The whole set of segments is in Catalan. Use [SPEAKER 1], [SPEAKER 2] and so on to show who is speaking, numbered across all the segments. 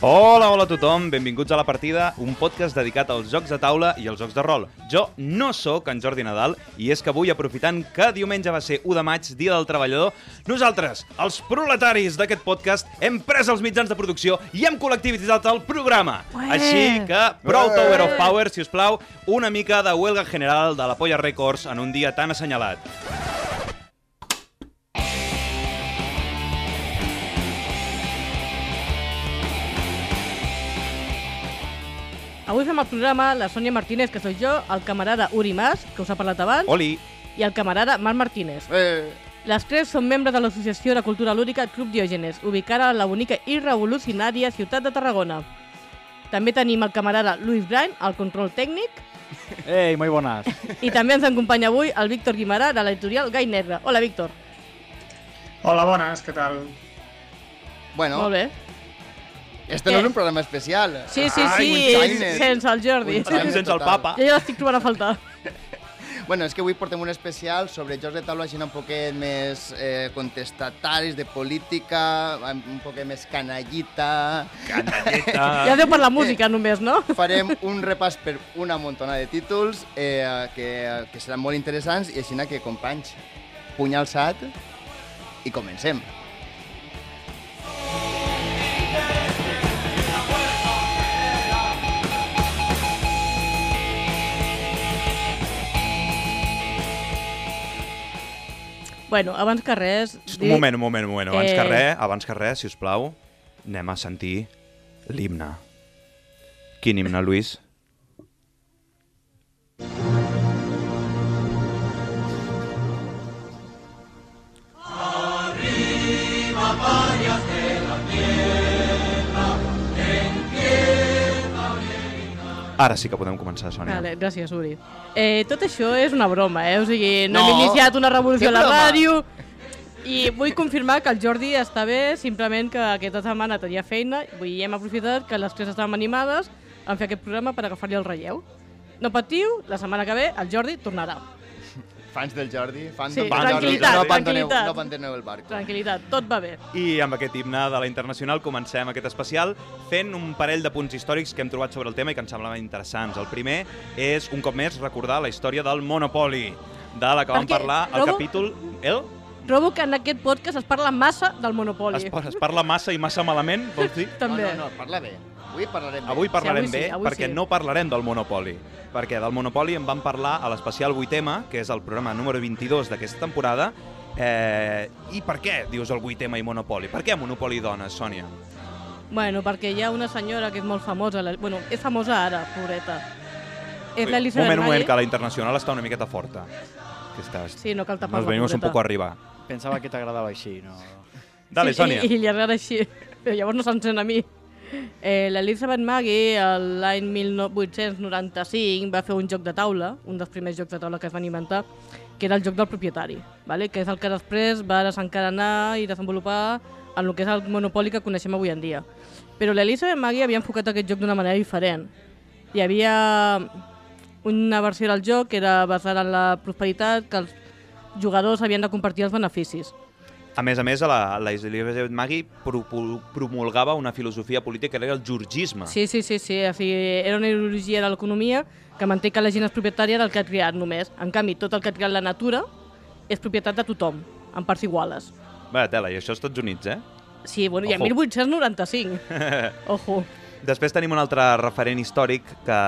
[SPEAKER 1] Hola, hola a tothom, benvinguts a La Partida, un podcast dedicat als jocs de taula i als jocs de rol. Jo no sóc en Jordi Nadal i és que avui, aprofitant que diumenge va ser 1 de maig, Dia del Treballador, nosaltres, els proletaris d'aquest podcast, hem pres els mitjans de producció i hem col·lectivitzat el programa.
[SPEAKER 2] Ué!
[SPEAKER 1] Així que, prou Tower of Power, si us plau, una mica de huelga general de la Polla Records en un dia tan assenyalat.
[SPEAKER 3] Avui fem el programa la Sònia Martínez, que sóc jo, el camarada Uri Mas, que us ha parlat abans,
[SPEAKER 1] Oli!
[SPEAKER 3] i el camarada Marc Martínez.
[SPEAKER 4] Eh,
[SPEAKER 3] Les tres són membres de l'Associació de Cultura Lúdica Club Diògenes, ubicada a la bonica i revolucionària ciutat de Tarragona. També tenim el camarada Luis Brain, al control tècnic,
[SPEAKER 5] Ei, muy buenas.
[SPEAKER 3] i també ens acompanya avui el Víctor Guimarà, de l'editorial Gai Negre. Hola, Víctor.
[SPEAKER 6] Hola, bones, què tal?
[SPEAKER 4] bueno,
[SPEAKER 3] Molt bé.
[SPEAKER 4] Este no és un programa especial.
[SPEAKER 3] Sí, sí,
[SPEAKER 4] Ai,
[SPEAKER 3] sí,
[SPEAKER 4] shiner.
[SPEAKER 3] sense el Jordi.
[SPEAKER 1] Sense el papa.
[SPEAKER 3] Jo ja l'estic trobant a faltar.
[SPEAKER 4] Bueno, és que avui portem un especial sobre jocs de taula així un poquet més eh, contestataris, de política, un poquet més canallita.
[SPEAKER 1] Canalleta!
[SPEAKER 3] Ja deu per la música només, no?
[SPEAKER 4] Farem un repàs per una montona de títols eh, que, que seran molt interessants i així que, companys, puny alçat i comencem.
[SPEAKER 3] Bueno, abans que res...
[SPEAKER 1] Un moment, un moment, un moment. Abans
[SPEAKER 3] Eh.
[SPEAKER 1] que res, abans que res, si us plau, anem a sentir l'himne. Quin himne, Lluís? Ara sí que podem començar, Sònia.
[SPEAKER 3] Vale, gràcies, Uri. Eh, tot això és una broma, eh? O sigui, no,
[SPEAKER 4] No.
[SPEAKER 3] hem iniciat una revolució a la ràdio... I vull confirmar que el Jordi està bé, simplement que aquesta setmana tenia feina, vull dir, hem aprofitat que les tres estàvem animades en fer aquest programa per agafar-li el relleu. No patiu, la setmana que ve el Jordi tornarà.
[SPEAKER 4] Fans del Jordi, fans
[SPEAKER 3] Sí,
[SPEAKER 4] del
[SPEAKER 3] tranquil·litat,
[SPEAKER 4] no abandoneu,
[SPEAKER 3] tranquil·litat.
[SPEAKER 4] no abandoneu el barco.
[SPEAKER 3] Tranquilitat, tot va bé.
[SPEAKER 1] I amb aquest himne de la Internacional comencem aquest especial fent un parell de punts històrics que hem trobat sobre el tema i que ens semblaven interessants. El primer és, un cop més, recordar la història del Monopoly, de la que vam
[SPEAKER 3] Perquè
[SPEAKER 1] parlar al
[SPEAKER 3] trobo-
[SPEAKER 1] capítol... El?
[SPEAKER 3] Trobo que en aquest podcast es parla massa del Monopoli.
[SPEAKER 1] Es, es parla massa i massa malament, vols dir?
[SPEAKER 3] També.
[SPEAKER 4] No, no, no, parla bé. Avui parlarem bé.
[SPEAKER 1] Avui parlarem
[SPEAKER 3] avui sí,
[SPEAKER 1] bé,
[SPEAKER 3] avui
[SPEAKER 1] perquè
[SPEAKER 3] sí.
[SPEAKER 1] no parlarem del Monopoly. Perquè del Monopoly en vam parlar a l'especial 8M, que és el programa número 22 d'aquesta temporada. Eh, I per què dius el 8M i Monopoly? Per què Monopoly dones, Sònia?
[SPEAKER 3] Bueno, perquè hi ha una senyora que és molt famosa, la- bueno, és famosa ara, pobreta. És
[SPEAKER 1] un
[SPEAKER 3] l'Elisabet
[SPEAKER 1] moment, un moment, que la internacional està una miqueta forta. Que estàs...
[SPEAKER 3] Sí, no cal tapar
[SPEAKER 1] Nos venimos un poco arriba.
[SPEAKER 5] Pensaba que t'agradava així, no?
[SPEAKER 1] Dale,
[SPEAKER 3] sí,
[SPEAKER 1] Sònia.
[SPEAKER 3] I, i li agrada així. Però llavors no s'encén a mi. Eh, L'Elizabeth Maggie, l'any 1895, va fer un joc de taula, un dels primers jocs de taula que es van inventar, que era el joc del propietari, vale? que és el que després va desencadenar i desenvolupar en el que és el monopoli que coneixem avui en dia. Però l'Elizabeth Maggie havia enfocat aquest joc d'una manera diferent. Hi havia una versió del joc que era basada en la prosperitat, que els jugadors havien de compartir els beneficis.
[SPEAKER 1] A més a més, la, la Elizabeth Maggie pro, pro, promulgava una filosofia política que era el georgisme.
[SPEAKER 3] Sí, sí, sí, sí. O sigui, era una ideologia de l'economia que manté que la gent és propietària del que ha creat només. En canvi, tot el que ha creat la natura és propietat de tothom, en parts iguales.
[SPEAKER 1] Vaya tela, i això als Estats Units, eh?
[SPEAKER 3] Sí, bueno, i en
[SPEAKER 1] Ojo.
[SPEAKER 3] 1895. Ojo.
[SPEAKER 1] Després tenim un altre referent històric que,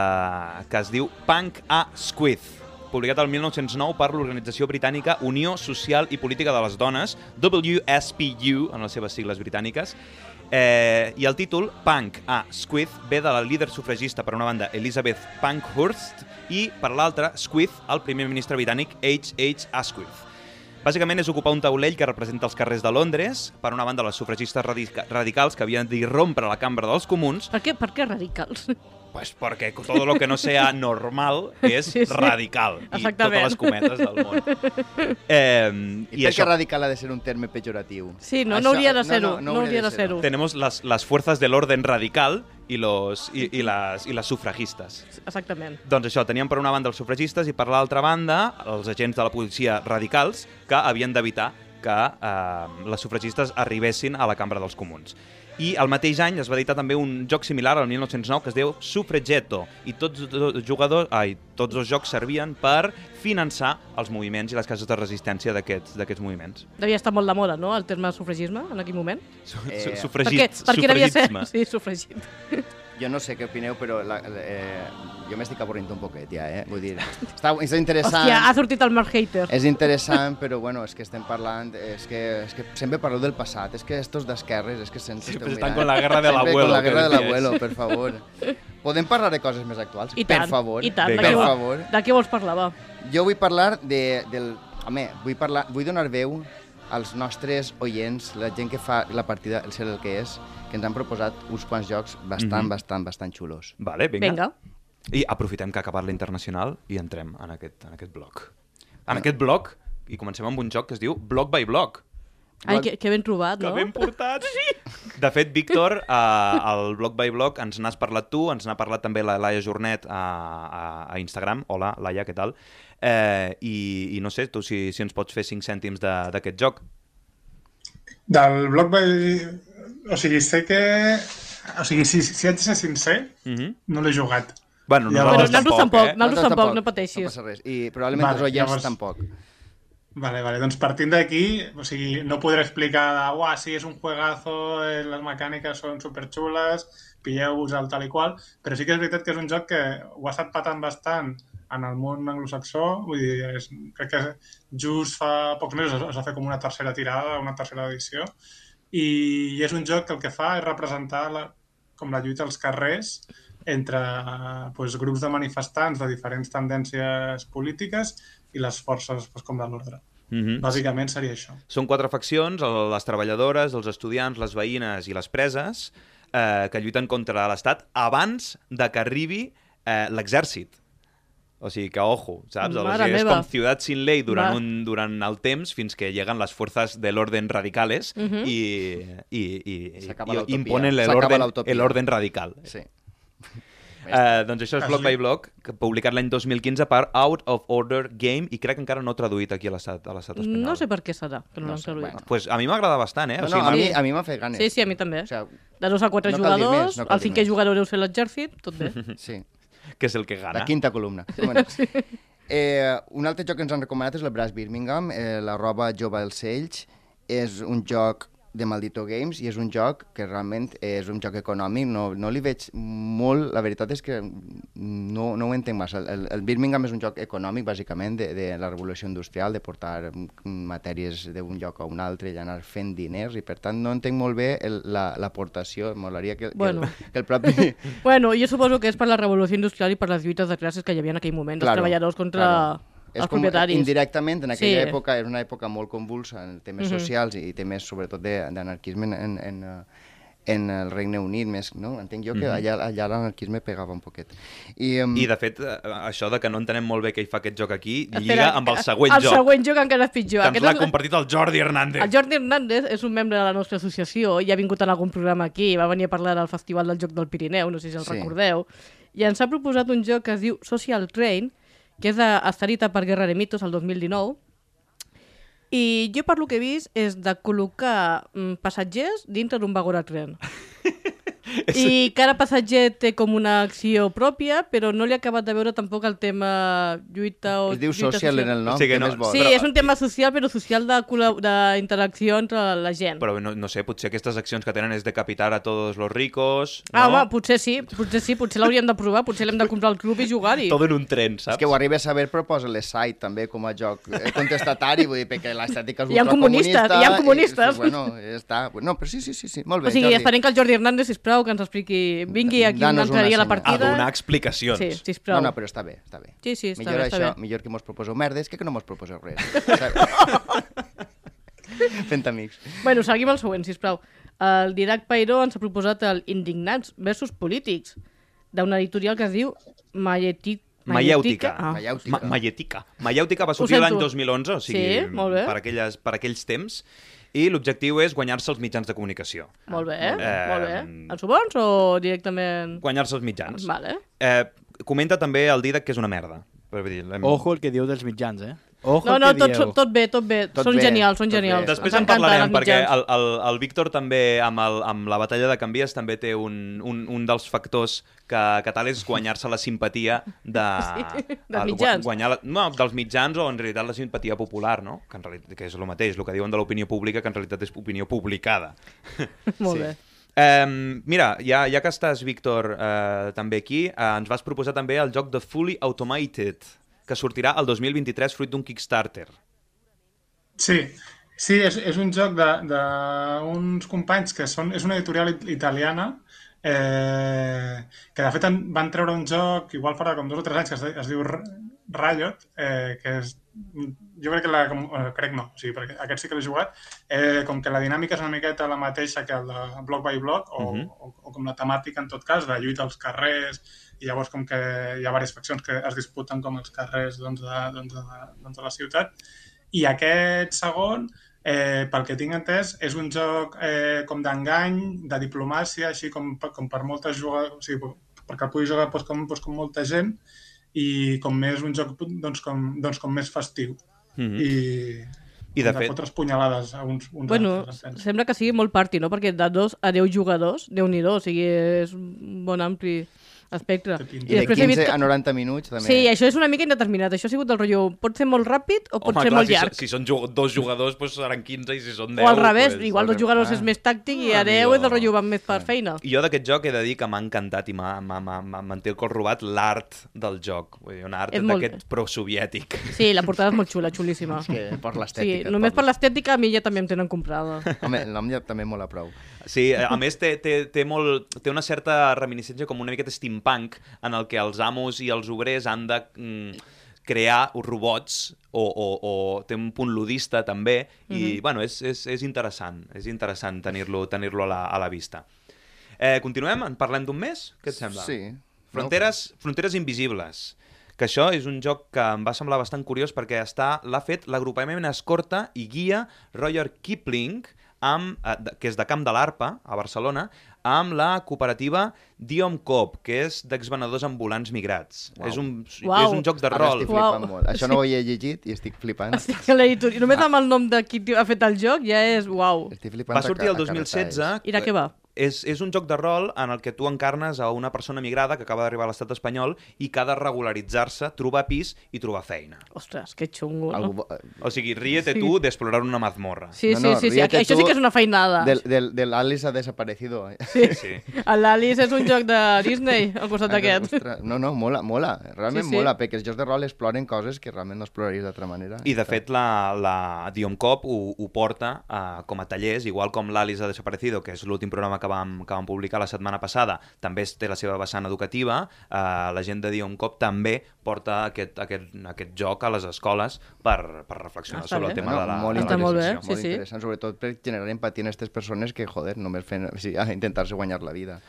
[SPEAKER 1] que es diu Punk a Squith, publicat el 1909 per l'organització britànica Unió Social i Política de les Dones, WSPU, en les seves sigles britàniques, Eh, I el títol, Punk a Squith, ve de la líder sufragista, per una banda, Elizabeth Pankhurst, i per l'altra, Squith, el primer ministre britànic H.H. Asquith. Bàsicament és ocupar un taulell que representa els carrers de Londres, per una banda les sufragistes radica radicals que havien d'irrompre la cambra dels comuns,
[SPEAKER 3] Per què, per què radicals?
[SPEAKER 1] Pues perquè tot lo que no sea normal és
[SPEAKER 3] Sí, sí.
[SPEAKER 1] radical. I
[SPEAKER 3] Exactament.
[SPEAKER 1] totes les cometes del món. Eh,
[SPEAKER 4] I, per què radical ha de ser un terme pejoratiu?
[SPEAKER 3] Sí, no, no hauria de ser-ho, no,
[SPEAKER 4] hauria
[SPEAKER 3] hauria de ser-ho.
[SPEAKER 1] Tenemos las, las fuerzas del orden radical i, los, i, i, les, i les sufragistes.
[SPEAKER 3] Exactament.
[SPEAKER 1] Doncs això, teníem per una banda els sufragistes i per l'altra banda els agents de la policia radicals que havien d'evitar que eh, les sufragistes arribessin a la cambra dels comuns. I el mateix any es va editar també un joc similar al 1909 que es diu Suffragetto i tots els jugadors, ai, tots els jocs servien per finançar els moviments i les cases de resistència d'aquests d'aquests moviments.
[SPEAKER 3] Devia estar molt de moda, no?, el terme sufragisme, en aquell moment.
[SPEAKER 4] Eh,
[SPEAKER 1] sufragit,
[SPEAKER 3] per què devia ser?
[SPEAKER 1] sufragisme.
[SPEAKER 3] Sí, sufragit.
[SPEAKER 4] Jo no sé què opineu, però la, eh, jo m'estic avorrint un poquet ja, eh? Vull dir, està, és interessant.
[SPEAKER 3] Hòstia, ha sortit el Mark Hater.
[SPEAKER 4] És interessant, però bueno, és que estem parlant, és que, és que sempre parleu del passat, és que estos d'esquerres, és que sempre esteu
[SPEAKER 1] estan
[SPEAKER 4] mirant.
[SPEAKER 1] con la guerra de l'abuelo,
[SPEAKER 4] Con la guerra de l'abuelo, per favor. Podem parlar de coses més actuals?
[SPEAKER 3] I
[SPEAKER 4] per
[SPEAKER 3] tant,
[SPEAKER 4] favor.
[SPEAKER 3] i tant.
[SPEAKER 4] Per favor.
[SPEAKER 3] de què vols parlar, va?
[SPEAKER 4] Jo vull parlar de, del... Home, vull, parlar, vull donar veu als nostres oients, la gent que fa la partida, el ser el que és, que ens han proposat uns quants jocs bastant,
[SPEAKER 1] Mhm.
[SPEAKER 4] bastant, bastant xulos.
[SPEAKER 1] Vale, vinga.
[SPEAKER 3] Vinga.
[SPEAKER 1] I aprofitem que ha acabat la internacional i entrem en aquest, en aquest bloc. En aquest bloc, i comencem amb un joc que es diu Block by Block.
[SPEAKER 3] Ai, que, que ben trobat,
[SPEAKER 1] Que
[SPEAKER 3] no?
[SPEAKER 1] ben portat! Sí! De fet, Víctor, eh, al Block by Block ens n'has parlat tu, ens n'ha parlat també la Laia Jornet a, a, a Instagram. Hola, Laia, què tal? Eh, i, I no sé, tu si, si ens pots fer 5 cèntims de- d'aquest joc.
[SPEAKER 6] Del Block by... O sigui, sé que... O sigui, si, si haig de ser sincer,
[SPEAKER 1] Mm -hmm.
[SPEAKER 6] no l'he jugat.
[SPEAKER 1] Bueno,
[SPEAKER 6] Ja,
[SPEAKER 1] nosaltres
[SPEAKER 3] Bueno, nosaltres
[SPEAKER 1] tampoc,
[SPEAKER 3] tampoc,
[SPEAKER 1] eh?
[SPEAKER 3] nosaltres tampoc, no pateixis.
[SPEAKER 4] No passa res. I probablement
[SPEAKER 6] Vale,
[SPEAKER 4] els oients
[SPEAKER 6] llavors-
[SPEAKER 4] tampoc.
[SPEAKER 6] Vale, vale, doncs partint d'aquí, o sigui, no podré explicar uah, sí, és un juegazo, eh, les mecàniques són superxules, pilleu-vos el tal i qual, però sí que és veritat que és un joc que ho ha estat patant bastant en el món anglosaxó, vull dir, és, crec que just fa pocs mesos es va fer com una tercera tirada, una tercera edició, i és un joc que el que fa és representar la, com la lluita als carrers entre pues, grups de manifestants de diferents tendències polítiques i les forces pues, com de l'ordre.
[SPEAKER 1] Mm -hmm.
[SPEAKER 6] Bàsicament seria això.
[SPEAKER 1] Són quatre faccions, les treballadores, els estudiants, les veïnes i les preses, eh, que lluiten contra l'Estat abans de que arribi eh, l'exèrcit. O sigui que, ojo, saps? O sigui, és
[SPEAKER 3] meva.
[SPEAKER 1] com ciutat sin ley durant,
[SPEAKER 3] Va.
[SPEAKER 1] un, durant el temps fins que lleguen les forces de l'orden radicales
[SPEAKER 3] Mhm.
[SPEAKER 1] i, i, i,
[SPEAKER 4] S'acaba
[SPEAKER 1] i
[SPEAKER 4] l'utopia.
[SPEAKER 1] imponen l'orden orden radical.
[SPEAKER 4] Sí.
[SPEAKER 1] Eh, doncs això és Block
[SPEAKER 6] sí.
[SPEAKER 1] by Block, que publicat l'any 2015 per Out of Order Game i crec que encara no traduït aquí a l'estat espanyol.
[SPEAKER 3] No sé per què serà, que no,
[SPEAKER 4] No
[SPEAKER 3] l'han
[SPEAKER 4] sé,
[SPEAKER 3] traduït.
[SPEAKER 4] bueno.
[SPEAKER 1] Pues a mi m'agrada bastant, eh?
[SPEAKER 4] No,
[SPEAKER 1] O
[SPEAKER 4] no,
[SPEAKER 1] sigui,
[SPEAKER 4] a mi, a mi m'ha fet ganes.
[SPEAKER 3] Sí, sí, a mi també.
[SPEAKER 4] O sigui,
[SPEAKER 3] De dos a quatre
[SPEAKER 4] no
[SPEAKER 3] jugadors,
[SPEAKER 4] més, no
[SPEAKER 3] el cinquè
[SPEAKER 4] més.
[SPEAKER 3] jugador deu ser l'exèrcit, tot bé.
[SPEAKER 4] sí.
[SPEAKER 1] que és el que gana.
[SPEAKER 4] La quinta columna. Bueno. eh, un altre joc que ens han recomanat és el Brass Birmingham, eh, la roba jove dels Ells. És un joc de Maldito Games i és un joc que realment és un joc econòmic, no, no li veig molt, la veritat és que no, no ho entenc massa. El, el Birmingham és un joc econòmic, bàsicament, de, de la revolució industrial, de portar matèries d'un lloc a un altre i anar fent diners, i per tant no entenc molt bé el- la- l'aportació, molaria que, que,
[SPEAKER 3] Bueno.
[SPEAKER 4] el, que el propi...
[SPEAKER 3] Bueno, jo suposo que és per la revolució industrial i per les lluites de classes que hi havia en aquell moment,
[SPEAKER 4] Claro,
[SPEAKER 3] els treballadors contra
[SPEAKER 4] claro.
[SPEAKER 3] Els
[SPEAKER 4] és com
[SPEAKER 3] propietaris.
[SPEAKER 4] indirectament, en aquella
[SPEAKER 3] Sí.
[SPEAKER 4] època, era una època molt convulsa en temes
[SPEAKER 3] Mhm.
[SPEAKER 4] socials i temes sobretot de- d'anarquisme en, en, en, eh, en el Regne Unit, més, no? Entenc jo que
[SPEAKER 1] Mhm.
[SPEAKER 4] allà, allà l'anarquisme pegava un poquet. I, um,
[SPEAKER 1] I, de fet, eh, això de que no entenem molt bé què hi fa aquest joc aquí,
[SPEAKER 3] Espera,
[SPEAKER 1] lliga amb el següent
[SPEAKER 3] el
[SPEAKER 1] joc,
[SPEAKER 3] següent joc encara és pitjor.
[SPEAKER 1] que ens l'ha
[SPEAKER 3] és-
[SPEAKER 1] compartit el Jordi Hernández.
[SPEAKER 3] El Jordi Hernández és un membre de la nostra associació i ha vingut en algun programa aquí, va venir a parlar del Festival del Joc del Pirineu, no sé si el
[SPEAKER 4] Sí.
[SPEAKER 3] recordeu, i ens ha proposat un joc que es diu Social Train, que és Estarita per Guerra de Mitos, el 2019, i jo per lo que he vist és de col·locar mm, passatgers dintre d'un vagó de tren. I cada passatger té com una acció pròpia, però no li he acabat de veure tampoc el tema lluita o...
[SPEAKER 4] es diu
[SPEAKER 3] lluita
[SPEAKER 4] social en el nom,
[SPEAKER 1] O sigui,
[SPEAKER 4] què
[SPEAKER 1] no-
[SPEAKER 4] més vols?
[SPEAKER 3] Sí,
[SPEAKER 1] Però-
[SPEAKER 3] és un tema social, però social de d'interacció entre la gent.
[SPEAKER 1] Però no, no sé, potser aquestes accions que tenen és decapitar a tots los ricos, no?
[SPEAKER 3] Ah, home, potser sí, potser sí, potser l'hauríem de provar, potser l'hem de comprar al club i jugar-hi.
[SPEAKER 1] Todo en un tren, saps?
[SPEAKER 4] És que ho arribes a saber, proposa l'Eside també com a joc eh, contestatari, vull dir, perquè l'estètica és
[SPEAKER 3] Hi ha comunistes,
[SPEAKER 4] ultracomunista
[SPEAKER 3] hi ha
[SPEAKER 4] i-
[SPEAKER 3] comunistes.
[SPEAKER 4] i, bueno, ja està. No, però sí, sí, sí, sí. molt bé,
[SPEAKER 3] O sigui,
[SPEAKER 4] Jordi.
[SPEAKER 3] esperem que el Jordi Hernández, sisplau, sisplau, que ens expliqui... Vingui aquí
[SPEAKER 4] Danos
[SPEAKER 3] una entraria a la
[SPEAKER 4] una
[SPEAKER 1] A
[SPEAKER 3] partida.
[SPEAKER 1] donar explicacions.
[SPEAKER 3] Sí,
[SPEAKER 4] No,
[SPEAKER 3] sisplau.
[SPEAKER 4] no, però està bé, està bé.
[SPEAKER 3] Sí, sí, està
[SPEAKER 4] millor
[SPEAKER 3] bé, està
[SPEAKER 4] això,
[SPEAKER 3] bé.
[SPEAKER 4] millor que mos proposeu merdes que que no mos proposeu res. Fent amics.
[SPEAKER 3] Bueno, seguim el següent, sisplau. El Didac Pairó ens ha proposat el Indignats versus Polítics, d'una editorial que es diu Maietic...
[SPEAKER 1] Maièutica.
[SPEAKER 3] Ah.
[SPEAKER 4] Maièutica.
[SPEAKER 1] Va sortir l'any 2011, o sigui,
[SPEAKER 3] Sí, molt bé.
[SPEAKER 1] per, aquelles, per aquells temps, i l'objectiu és guanyar-se els mitjans de comunicació.
[SPEAKER 3] Molt bé,
[SPEAKER 1] bé.
[SPEAKER 3] molt bé.
[SPEAKER 1] Eh,
[SPEAKER 3] Els bons o directament...
[SPEAKER 1] Guanyar-se els mitjans.
[SPEAKER 3] Vale.
[SPEAKER 1] Eh, comenta també el Didac que és una merda. Per dir,
[SPEAKER 5] Ojo el que diu dels mitjans, eh? Ojo
[SPEAKER 3] No, no,
[SPEAKER 5] que
[SPEAKER 3] tot,
[SPEAKER 5] dieu.
[SPEAKER 3] tot bé, tot bé.
[SPEAKER 4] Tot
[SPEAKER 3] són
[SPEAKER 4] bé,
[SPEAKER 3] genials, són
[SPEAKER 4] tot bé.
[SPEAKER 3] genials.
[SPEAKER 1] Després en parlarem, perquè el, el, el Víctor també, amb, el, amb la batalla de canvies, també té un, un, un dels factors que, que tal és guanyar-se la simpatia de...
[SPEAKER 3] Sí, dels
[SPEAKER 1] el-
[SPEAKER 3] mitjans.
[SPEAKER 1] Guanyar la, no, dels mitjans o en realitat la simpatia popular, no? Que, en realitat, que és el mateix, el que diuen de l'opinió pública, que en realitat és opinió publicada.
[SPEAKER 3] Molt
[SPEAKER 1] sí.
[SPEAKER 3] bé.
[SPEAKER 1] Um, mira, ja, ja que estàs, Víctor, uh, també aquí, uh, ens vas proposar també el joc de Fully Automated, que sortirà el 2023 fruit d'un Kickstarter.
[SPEAKER 6] Sí, sí és, és un joc d'uns companys que són, és una editorial it- italiana eh, que de fet van treure un joc, igual farà com dos o tres anys, que es, es diu Riot, eh, que és, jo crec que la, com, eh, crec no, o sigui, perquè aquest sí que l'he jugat, eh, com que la dinàmica és una miqueta la mateixa que el de block by block, o,
[SPEAKER 1] Mhm.
[SPEAKER 6] o, o com la temàtica en tot cas, de lluita als carrers, i llavors com que hi ha diverses faccions que es disputen com els carrers doncs, de, doncs, de, doncs, de la ciutat, i aquest segon, eh, pel que tinc entès, és un joc eh, com d'engany, de diplomàcia, així com, com per moltes jugadors, o sigui, perquè el pugui jugar doncs, com, doncs, com molta gent, i com més un joc doncs, com, doncs, com més festiu.
[SPEAKER 1] Mm -hmm.
[SPEAKER 6] I,
[SPEAKER 1] I de
[SPEAKER 6] de
[SPEAKER 1] fet,
[SPEAKER 6] fotre punyalades a uns, uns
[SPEAKER 3] Bueno,
[SPEAKER 6] altres.
[SPEAKER 3] sembla que sigui molt party, no? Perquè de dos a 10 jugadors, déu nhi o sigui, és un bon ampli espectre.
[SPEAKER 6] Pinta.
[SPEAKER 4] I de
[SPEAKER 3] després he
[SPEAKER 4] 15
[SPEAKER 3] vist
[SPEAKER 4] a 90 minuts també.
[SPEAKER 3] Sí, això és una mica indeterminat. Això ha sigut del rotllo, pot ser molt ràpid o pot
[SPEAKER 1] Home,
[SPEAKER 3] ser
[SPEAKER 1] clar,
[SPEAKER 3] molt
[SPEAKER 1] si,
[SPEAKER 3] llarg.
[SPEAKER 1] si són ju- dos jugadors, doncs seran 15, i si són 10...
[SPEAKER 3] o al revés,
[SPEAKER 1] doncs,
[SPEAKER 3] igual dos jugadors
[SPEAKER 4] ah.
[SPEAKER 3] és més tàctic i
[SPEAKER 1] Ah,
[SPEAKER 3] a 10
[SPEAKER 1] amigo.
[SPEAKER 3] és del rotllo van més per feina.
[SPEAKER 1] I jo d'aquest joc he de dir que m'ha encantat i m'ha- té el cor robat l'art del joc. Vull dir, un art
[SPEAKER 3] molt-
[SPEAKER 1] d'aquest pro-soviètic.
[SPEAKER 3] Sí, la portada és molt xula, xulíssima.
[SPEAKER 4] És que per
[SPEAKER 3] Sí,
[SPEAKER 4] l'estètica.
[SPEAKER 3] només per l'estètica a mi ja també em tenen comprada.
[SPEAKER 4] Home, el nom ja també mola prou.
[SPEAKER 1] Sí, a més té, té, té, molt, té una certa reminiscència com una miqueta steampunk en el que els amos i els obrers han de mm, crear robots o, o, o té un punt ludista també i bueno, és, és, és interessant és interessant tenir-lo tenir, -lo a, la, a la vista eh, Continuem? En parlem d'un mes? Què et sembla?
[SPEAKER 4] Sí.
[SPEAKER 1] Fronteres, Fronteres Invisibles que això és un joc que em va semblar bastant curiós perquè està l'ha fet l'agrupament escorta i guia Roger Kipling amb, eh, que és de Camp de l'Arpa, a Barcelona, amb la cooperativa Diom Coop, que és d'exvenedors ambulants migrats.
[SPEAKER 4] Uau.
[SPEAKER 1] És, un,
[SPEAKER 3] Uau.
[SPEAKER 1] és un joc de
[SPEAKER 4] Ara
[SPEAKER 1] rol.
[SPEAKER 4] estic
[SPEAKER 3] Uau.
[SPEAKER 4] flipant molt. Això no ho havia llegit i estic flipant.
[SPEAKER 3] Estic a l'editorial. Només amb el nom de qui ha fet el joc ja és uau.
[SPEAKER 4] Estic flipant
[SPEAKER 1] Va sortir el
[SPEAKER 4] ca- a
[SPEAKER 1] 2016.
[SPEAKER 4] carretades.
[SPEAKER 3] I de què va?
[SPEAKER 1] És, és un joc de rol en el que tu encarnes a una persona migrada que acaba d'arribar a l'estat espanyol i que ha de regularitzar-se, trobar pis i trobar feina.
[SPEAKER 3] Ostres, que xungo.
[SPEAKER 4] Algú...
[SPEAKER 3] No?
[SPEAKER 4] bo-
[SPEAKER 1] O sigui, ríete
[SPEAKER 3] Sí.
[SPEAKER 1] tu d'explorar una mazmorra.
[SPEAKER 3] Sí,
[SPEAKER 4] No,
[SPEAKER 3] sí,
[SPEAKER 4] no,
[SPEAKER 3] sí, sí. Això sí que és una feinada.
[SPEAKER 4] Del, del, del Alice ha desaparecido. eh?
[SPEAKER 1] Sí, sí.
[SPEAKER 3] L'Alice és un joc de Disney al costat d'aquest.
[SPEAKER 4] Ostres, No, no, mola, mola. Realment
[SPEAKER 3] Sí, sí.
[SPEAKER 4] mola, perquè els jocs de rol exploren coses que realment no exploraries d'altra manera.
[SPEAKER 1] I de fet la, la Diom Cop ho, ho porta uh, com a tallers, igual com l'Alice ha desaparecido, que és l'últim programa que vam, que vam publicar la setmana passada, també té la seva vessant educativa, uh, la gent de Diom Cop també porta aquest, aquest, aquest joc a les escoles per, per reflexionar
[SPEAKER 3] Està
[SPEAKER 1] sobre
[SPEAKER 3] bé.
[SPEAKER 1] el tema de la,
[SPEAKER 4] molt
[SPEAKER 1] de la
[SPEAKER 3] Està molt bé, sí,
[SPEAKER 4] molt
[SPEAKER 3] sí.
[SPEAKER 4] interessant, sobretot per generar empatia en aquestes persones que, joder, només fent, o sigui, a intentar-se guanyar la vida.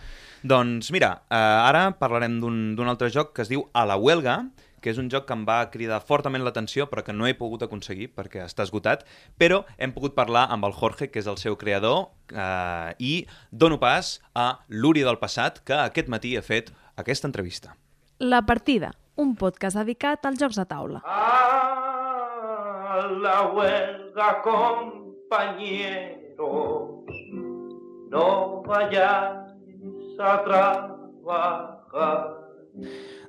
[SPEAKER 1] Doncs mira, eh, ara parlarem d'un d'un altre joc que es diu A la Huelga, que és un joc que em va cridar fortament l'atenció però que no he pogut aconseguir perquè està esgotat, però hem pogut parlar amb el Jorge, que és el seu creador, eh, i dono pas a l'Uri del passat, que aquest matí ha fet aquesta entrevista.
[SPEAKER 7] La partida, un podcast dedicat als jocs de taula.
[SPEAKER 8] A la huelga, compañeros, no vayáis a trabajar.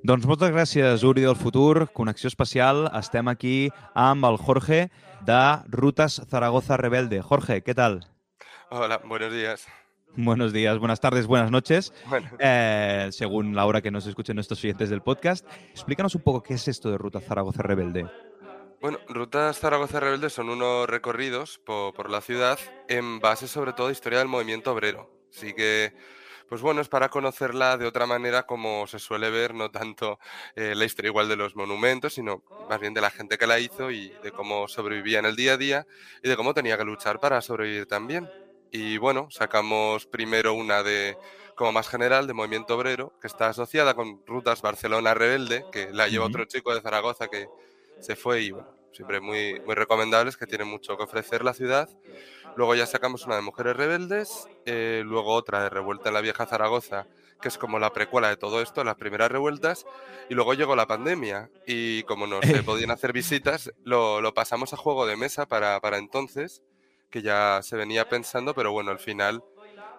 [SPEAKER 1] Doncs moltes gràcies, Uri del futur. Connexió especial. Estem aquí amb el Jorge de Rutas Zaragoza Rebelde. Jorge, ¿qué tal?
[SPEAKER 9] Hola, buenos días.
[SPEAKER 1] Buenos días, buenas tardes, buenas noches.
[SPEAKER 9] Bueno,
[SPEAKER 1] Eh, según la hora que nos escuchen nuestros oyentes del podcast, explícanos un poco qué es esto de Ruta Zaragoza Rebelde.
[SPEAKER 9] bueno, Rutas Zaragoza Rebelde son unos recorridos po- por, la ciudad en base sobre todo a historia del movimiento obrero. Así que pues bueno, es para conocerla de otra manera como se suele ver, no tanto eh, la historia igual de los monumentos, sino más bien de la gente que la hizo y de cómo sobrevivía en el día a día y de cómo tenía que luchar para sobrevivir también. Y bueno, sacamos primero una de como más general de movimiento obrero, que está asociada con Rutas Barcelona Rebelde, que la lleva otro chico de Zaragoza que se fue y bueno, siempre muy, muy recomendables, que tienen mucho que ofrecer la ciudad. Luego ya sacamos una de Mujeres Rebeldes, eh, luego otra de Revuelta en la Vieja Zaragoza, que es como la precuela de todo esto, las primeras revueltas, y luego llegó la pandemia, y como no se podían hacer visitas, lo, lo pasamos a juego de mesa para, para entonces, que ya se venía pensando, pero bueno, al final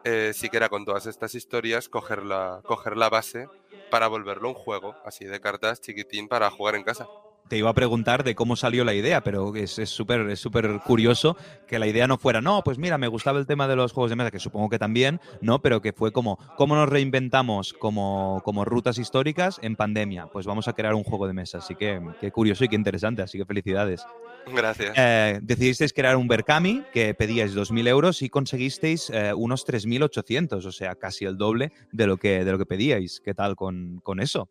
[SPEAKER 9] eh, sí que era con todas estas historias coger la, coger la base para volverlo un juego, así de cartas chiquitín para jugar en casa.
[SPEAKER 1] Te iba a preguntar de cómo salió la idea, pero es súper es súper curioso que la idea no fuera, no, pues mira, me gustaba el tema de los juegos de mesa, que supongo que también, ¿no? Pero que fue como, ¿cómo nos reinventamos como, como rutas históricas en pandemia? Pues vamos a crear un juego de mesa. Así que qué curioso y qué interesante, así que felicidades.
[SPEAKER 9] Gracias.
[SPEAKER 1] Eh, decidisteis crear un Berkami que pedíais 2.000 euros y conseguisteis eh, unos 3.800, o sea, casi el doble de lo que, de lo que pedíais. ¿Qué tal con, con eso?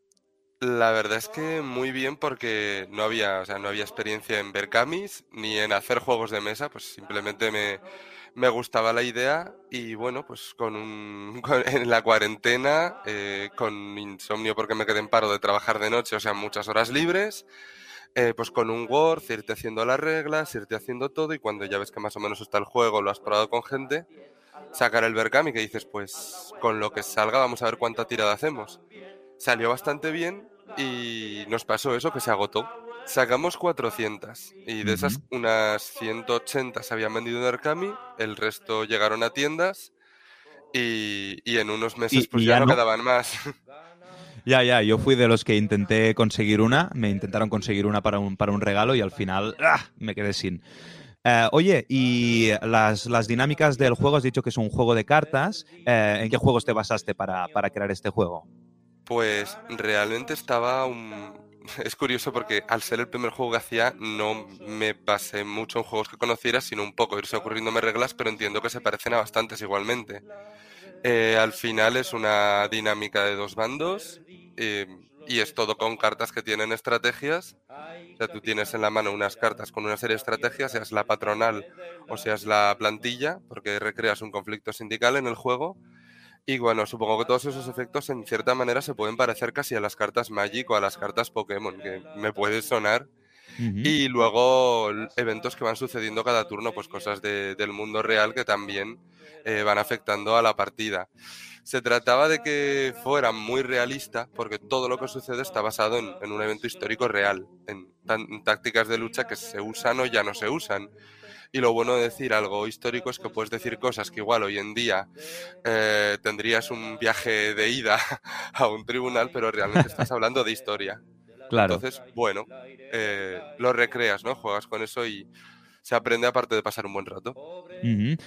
[SPEAKER 9] La verdad es que muy bien porque no había, o sea, no había experiencia en ver ni en hacer juegos de mesa, pues simplemente me, me gustaba la idea y bueno, pues con un, en la cuarentena, eh, con insomnio porque me quedé en paro de trabajar de noche, o sea, muchas horas libres, eh, pues con un Word, irte haciendo las reglas, irte haciendo todo y cuando ya ves que más o menos está el juego, lo has probado con gente, sacar el Berkami que dices, pues con lo que salga vamos a ver cuánta tirada hacemos. Salió bastante bien y nos pasó eso, que se agotó. Sacamos 400 y de esas unas 180 se habían vendido en Berkami, el resto llegaron a tiendas y, y en unos meses
[SPEAKER 1] Y-
[SPEAKER 9] pues
[SPEAKER 1] y
[SPEAKER 9] ya,
[SPEAKER 1] ya
[SPEAKER 9] no
[SPEAKER 1] no.
[SPEAKER 9] quedaban más.
[SPEAKER 1] Ya, ya, yo fui de los que intenté conseguir una, me intentaron conseguir una para un, para un regalo y al final ¡ah! me quedé sin. Eh, oye, y las, las dinámicas del juego, has dicho que es un juego de cartas. eh, ¿En qué juegos te basaste para, para crear este juego?
[SPEAKER 9] Pues realmente estaba un... Es curioso porque al ser el primer juego que hacía no me basé mucho en juegos que conociera, sino un poco irse ocurriéndome reglas, pero entiendo que se parecen a bastantes igualmente. Eh, al final es una dinámica de dos bandos eh, y es todo con cartas que tienen estrategias. O sea, tú tienes en la mano unas cartas con una serie de estrategias, seas la patronal o seas la plantilla, porque recreas un conflicto sindical en el juego. Y bueno, supongo que todos esos efectos en cierta manera se pueden parecer casi a las cartas Magic o a las cartas Pokémon, que me puede sonar. Y luego eventos que van sucediendo cada turno, pues cosas de- del mundo real que también eh, van afectando a la partida. Se trataba de que fuera muy realista, porque todo lo que sucede está basado en, en un evento histórico real, en, en tácticas de lucha que se usan o ya no se usan. Y lo bueno de decir algo histórico es que puedes decir cosas que igual hoy en día eh, tendrías un viaje de ida a un tribunal, pero realmente estás hablando de historia.
[SPEAKER 1] Claro.
[SPEAKER 9] Entonces, bueno, eh, lo recreas, ¿no? Juegas con eso y se aprende aparte de pasar un buen rato.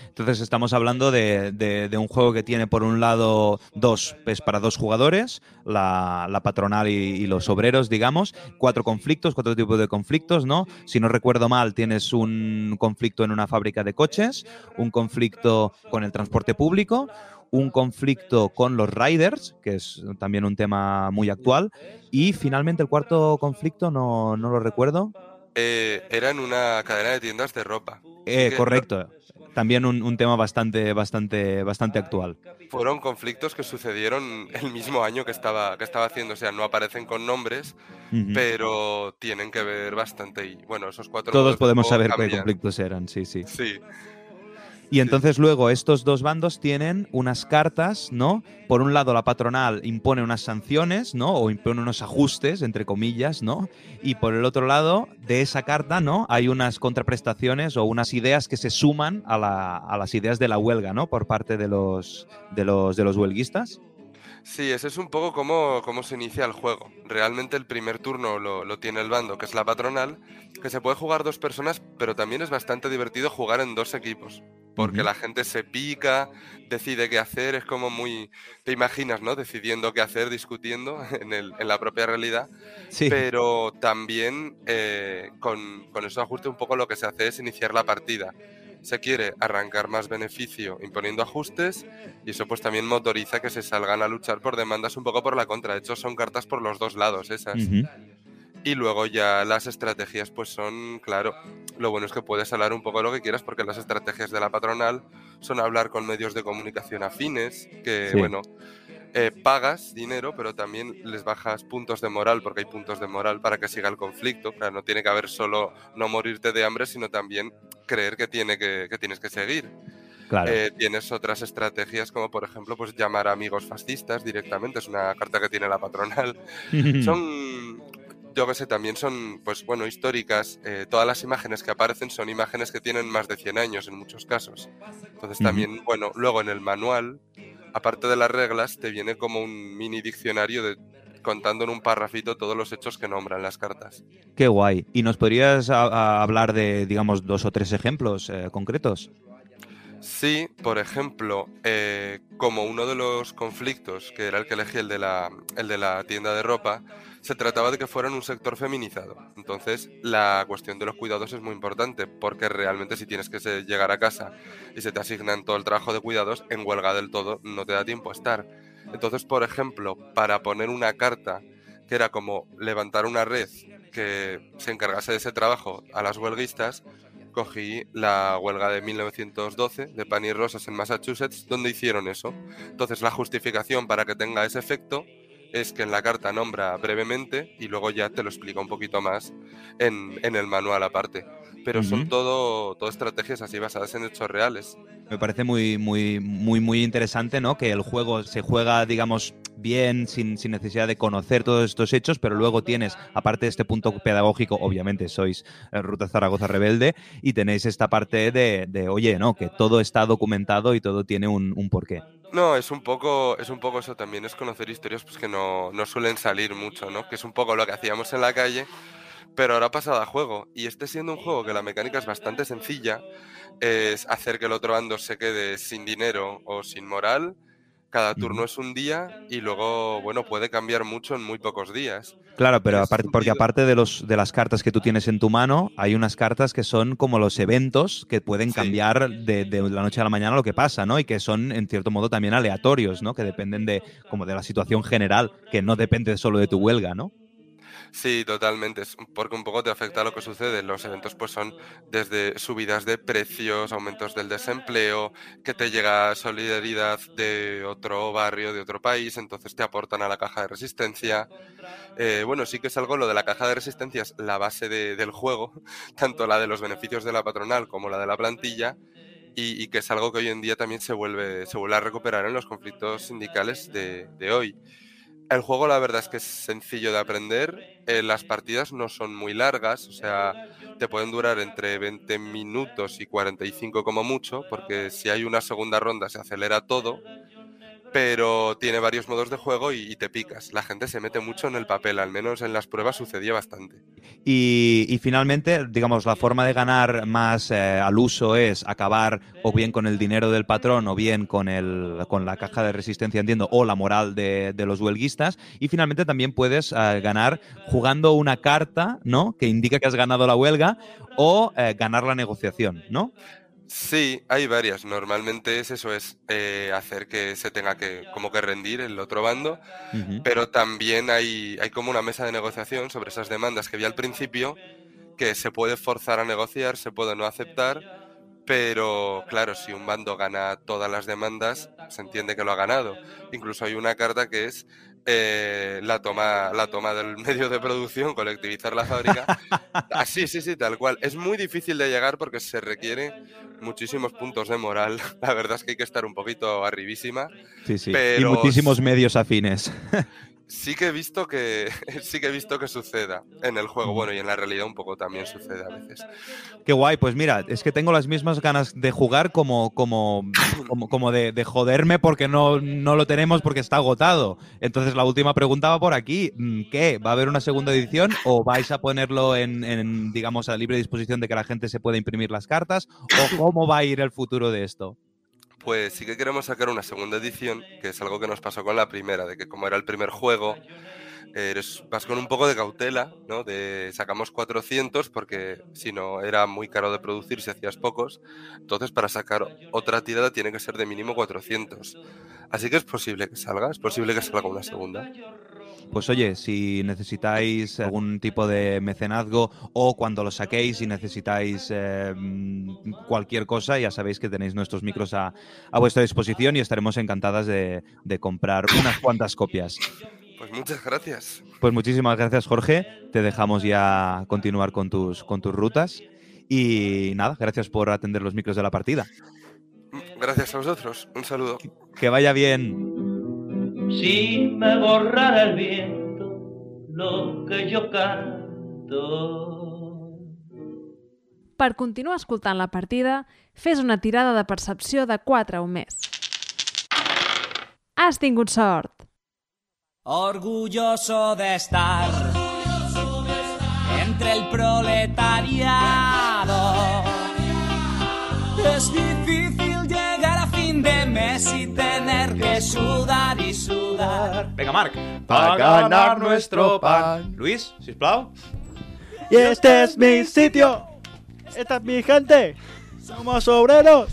[SPEAKER 1] Entonces estamos hablando de, de- de un juego que tiene por un lado dos, es para dos jugadores, la, la patronal y, y los obreros, digamos, cuatro conflictos, cuatro tipos de conflictos, ¿no? Si no recuerdo mal, tienes un conflicto en una fábrica de coches, un conflicto con el transporte público, un conflicto con los riders, que es también un tema muy actual, y finalmente el cuarto conflicto, no, no lo recuerdo.
[SPEAKER 9] Eh, era en una cadena de tiendas de ropa.
[SPEAKER 1] Eh, correcto. También un, un tema bastante, bastante, bastante actual.
[SPEAKER 9] Fueron conflictos que sucedieron el mismo año que estaba, que estaba haciendo. O sea, no aparecen con nombres, pero tienen que ver bastante. Y bueno, esos cuatro.
[SPEAKER 1] Todos podemos saber qué conflictos eran, sí, sí.
[SPEAKER 9] Sí.
[SPEAKER 1] Y entonces luego estos dos bandos tienen unas cartas, ¿no? Por un lado la patronal impone unas sanciones, ¿no? O impone unos ajustes, entre comillas, ¿no? Y por el otro lado de esa carta, ¿no? Hay unas contraprestaciones o unas ideas que se suman a, la- a las ideas de la huelga, ¿no? Por parte de los, de los, de los huelguistas.
[SPEAKER 9] Sí, ese es un poco cómo, cómo se inicia el juego. Realmente el primer turno lo, lo tiene el bando, que es la patronal, que se puede jugar dos personas, pero también es bastante divertido jugar en dos equipos. Porque la gente se pica, decide qué hacer, es como muy... Te imaginas, ¿no? Decidiendo qué hacer, discutiendo en, el- en la propia realidad.
[SPEAKER 1] Sí.
[SPEAKER 9] Pero también eh, con, con esos ajustes un poco lo que se hace es iniciar la partida. se quiere arrancar más beneficio imponiendo ajustes y eso pues también motoriza que se salgan a luchar por demandas un poco por la contra. De hecho, son cartas por los dos lados esas.
[SPEAKER 1] Ujú.
[SPEAKER 9] Y luego ya las estrategias pues son, claro, lo bueno es que puedes hablar un poco de lo que quieras porque las estrategias de la patronal son hablar con medios de comunicación afines, que
[SPEAKER 1] Sí.
[SPEAKER 9] bueno, eh, pagas dinero, pero también les bajas puntos de moral, porque hay puntos de moral para que siga el conflicto. Claro, no tiene que haber solo no morirte de hambre, sino también creer que, tiene que, que tienes que seguir.
[SPEAKER 1] Claro.
[SPEAKER 9] Eh, tienes otras estrategias como por ejemplo pues llamar a amigos fascistas directamente, es una carta que tiene la patronal. son, yo que sé, también son, pues bueno, históricas. eh, todas las imágenes que aparecen son imágenes que tienen más de 100 años en muchos casos. Entonces también, bueno, luego en el manual, aparte de las reglas, te viene como un mini diccionario de contando en un parrafito todos los hechos que nombran las cartas.
[SPEAKER 1] Qué guay. ¿Y nos podrías hablar de, digamos, dos o tres ejemplos eh, concretos?
[SPEAKER 9] Sí, por ejemplo, eh, como uno de los conflictos, que era el que elegí el de, la, el de la tienda de ropa, se trataba de que fueran un sector feminizado. Entonces, la cuestión de los cuidados es muy importante, porque realmente si tienes que llegar a casa y se te asignan todo el trabajo de cuidados, en huelga del todo no te da tiempo a estar. Entonces, por ejemplo, para poner una carta que era como levantar una red que se encargase de ese trabajo a las huelguistas, cogí la huelga de 1912 de pan y rosas en Massachusetts, donde hicieron eso. Entonces la justificación para que tenga ese efecto es que en la carta nombra brevemente y luego ya te lo explica un poquito más en, en el manual aparte. Pero son
[SPEAKER 1] Ujú.
[SPEAKER 9] todo, todo estrategias así basadas en hechos reales.
[SPEAKER 1] Me parece muy, muy, muy, muy interesante, ¿no? Que el juego se juega, digamos, bien, sin, sin necesidad de conocer todos estos hechos, pero luego tienes, aparte de este punto pedagógico, obviamente sois eh, Ruta Zaragoza Rebelde, y tenéis esta parte de, de, oye, no, que todo está documentado y todo tiene un, un porqué.
[SPEAKER 9] No, es un poco, es un poco eso también, es conocer historias pues, que no, no suelen salir mucho, ¿no? Que es un poco lo que hacíamos en la calle, pero ahora ha pasado a juego. Y este siendo un juego que la mecánica es bastante sencilla, es hacer que el otro bando se quede sin dinero o sin moral. Cada turno es un día y luego, bueno, puede cambiar mucho en muy pocos días.
[SPEAKER 1] Claro, pero aparte, porque aparte de, los, de las cartas que tú tienes en tu mano, hay unas cartas que son como los eventos que pueden
[SPEAKER 9] Sí.
[SPEAKER 1] cambiar de, de la noche a la mañana lo que pasa, ¿no? Y que son, en cierto modo, también aleatorios, ¿no? Que dependen de, como de la situación general, que no depende solo de tu huelga, ¿no?
[SPEAKER 9] Sí, totalmente, porque un poco te afecta lo que sucede. Los eventos pues son desde subidas de precios, aumentos del desempleo, que te llega solidaridad de otro barrio, de otro país, entonces te aportan a la caja de resistencia. Eh, bueno, sí que es algo, lo de la caja de resistencia es la base de- del juego, tanto la de los beneficios de la patronal como la de la plantilla, y, y que es algo que hoy en día también se vuelve, se vuelve a recuperar en los conflictos sindicales de, de hoy. El juego la verdad es que es sencillo de aprender, eh, las partidas no son muy largas, o sea, te pueden durar entre 20 minutos y 45 como mucho, porque si hay una segunda ronda se acelera todo, pero tiene varios modos de juego y, te picas. La gente se mete mucho en el papel, al menos en las pruebas sucedía bastante.
[SPEAKER 1] Y, finalmente, digamos, la forma de ganar más eh, al uso es acabar o bien con el dinero del patrón o bien con, el, con la caja de resistencia, entiendo, o la moral de, de los huelguistas. Y finalmente también puedes eh, ganar jugando una carta, ¿no? Que indica que has ganado la huelga o eh, ganar la negociación, ¿no?
[SPEAKER 9] Sí, hay varias. Normalmente es eso, es eh, hacer que se tenga que como que rendir el otro bando, pero también hay, hay como una mesa de negociación sobre esas demandas que vi al principio, que se puede forzar a negociar, se puede no aceptar, pero claro, si un bando gana todas las demandas, se entiende que lo ha ganado. Incluso hay una carta que es eh, la, toma, la toma del medio de producción, colectivizar la fábrica. Ah, sí, sí, sí, tal cual. Es muy difícil de llegar porque se requiere muchísimos puntos de moral. La verdad es que hay que estar un poquito arribísima.
[SPEAKER 1] Sí, sí.
[SPEAKER 9] Pero
[SPEAKER 1] Y muchísimos medios afines.
[SPEAKER 9] Sí que he visto que sí que he visto que suceda en el juego, bueno, y en la realidad un poco también sucede a veces.
[SPEAKER 1] Qué guay, pues mira, es que tengo las mismas ganas de jugar como, como, como, como de, de joderme porque no, no lo tenemos porque está agotado. Entonces la última pregunta va por aquí. Mm, ¿Qué? ¿Va a haber una segunda edición o vais a ponerlo en, en, digamos, a libre disposición de que la gente se pueda imprimir las cartas? ¿O cómo va a ir el futuro de esto?
[SPEAKER 9] Pues sí que queremos sacar una segunda edición, que es algo que nos pasó con la primera, de que como era el primer juego, eres, vas con un poco de cautela, ¿no? De sacamos 400 porque si no era muy caro de producir si hacías pocos. Entonces, para sacar otra tirada tiene que ser de mínimo 400. Así que es posible que salga, es posible que salga una segunda.
[SPEAKER 1] Pues oye, si necesitáis algún tipo de mecenazgo o cuando lo saquéis y necesitáis eh, mm, cualquier cosa, ya sabéis que tenéis nuestros micros a, a vuestra disposición y estaremos encantadas de, de comprar unas cuantas copias.
[SPEAKER 9] Pues muchas gracias.
[SPEAKER 1] Pues muchísimas gracias, Jorge. Te dejamos ya continuar con tus, con tus rutas. Y nada, gracias por atender los micros de la partida.
[SPEAKER 9] Gracias a vosotros. Un saludo.
[SPEAKER 1] Que vaya bien.
[SPEAKER 8] Si me borrara el viento lo que yo canto.
[SPEAKER 7] Per continuar escoltant la partida, fes una tirada de percepció de 4 o més. Has tingut sort!
[SPEAKER 10] Orgulloso de estar entre el proletariado. Es difícil fin de mes y tener que sudar y sudar.
[SPEAKER 1] Venga, Marc.
[SPEAKER 5] Pa ganar nuestro pan.
[SPEAKER 1] Luis, sisplau.
[SPEAKER 5] Y este es mi sitio. Esta es mi gente. Somos obreros.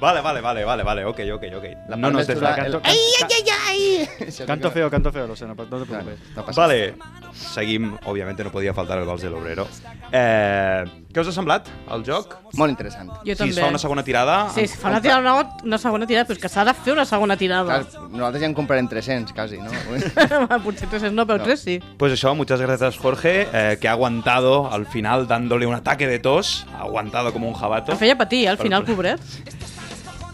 [SPEAKER 1] Vale, vale, vale, vale, vale, ok, ok, ok.
[SPEAKER 4] La
[SPEAKER 1] no nos
[SPEAKER 4] palma chula,
[SPEAKER 1] desla...
[SPEAKER 4] el-
[SPEAKER 5] Ay,
[SPEAKER 4] ay, ay!
[SPEAKER 5] Canto feo, canto feo, lo sé, no, no te preocupes.
[SPEAKER 4] No passa
[SPEAKER 1] Vale, seguim, òbviament no podia faltar el Vals de l'Obrero. Eh, què us ha semblat, el joc?
[SPEAKER 4] Molt interessant.
[SPEAKER 3] Jo
[SPEAKER 1] si
[SPEAKER 3] també.
[SPEAKER 1] es fa una segona tirada...
[SPEAKER 3] Sí, es fa una, tirada, una, una segona tirada, però és que s'ha de fer una segona tirada.
[SPEAKER 4] Clar, nosaltres ja en comprarem 300, quasi, no?
[SPEAKER 3] Potser 300 no, però
[SPEAKER 4] No.
[SPEAKER 3] 3 sí.
[SPEAKER 1] Pues eso, muchas gracias Jorge, eh, que ha aguantado al final dándole un ataque de tos, ha aguantado como un jabato.
[SPEAKER 3] Em feia patir, eh, al final, pobret.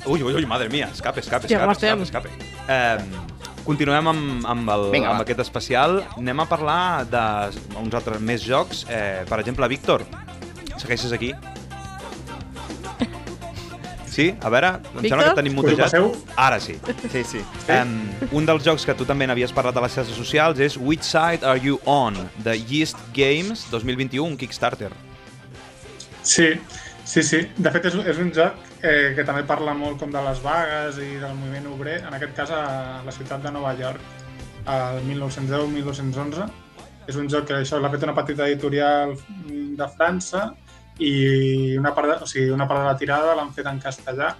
[SPEAKER 1] Uy, uy, uy, madre mía, escape, escape,
[SPEAKER 3] Hòstia,
[SPEAKER 1] escape, escape,
[SPEAKER 3] estem?
[SPEAKER 1] escape. Eh, continuem amb, amb, el,
[SPEAKER 4] Vinga,
[SPEAKER 1] amb
[SPEAKER 4] va.
[SPEAKER 1] aquest especial. Anem a parlar d'uns altres més jocs. Eh, per exemple, Víctor, segueixes aquí? Sí? A veure, em
[SPEAKER 3] Víctor?
[SPEAKER 1] sembla que tenim
[SPEAKER 6] Us ho
[SPEAKER 1] mutejat.
[SPEAKER 6] passeu?
[SPEAKER 1] Ara sí.
[SPEAKER 4] Sí, sí.
[SPEAKER 1] Um, un dels jocs que tu també n'havies parlat a les xarxes socials és Which Side Are You On? de Yeast Games 2021, un Kickstarter.
[SPEAKER 6] Sí, sí, sí. De fet, és, és un joc eh, que també parla molt com de les vagues i del moviment obrer, en aquest cas a la ciutat de Nova York, al 1910-1911. És un joc que això l'ha fet una petita editorial de França i una part de, o sigui, una part de la tirada l'han fet en castellà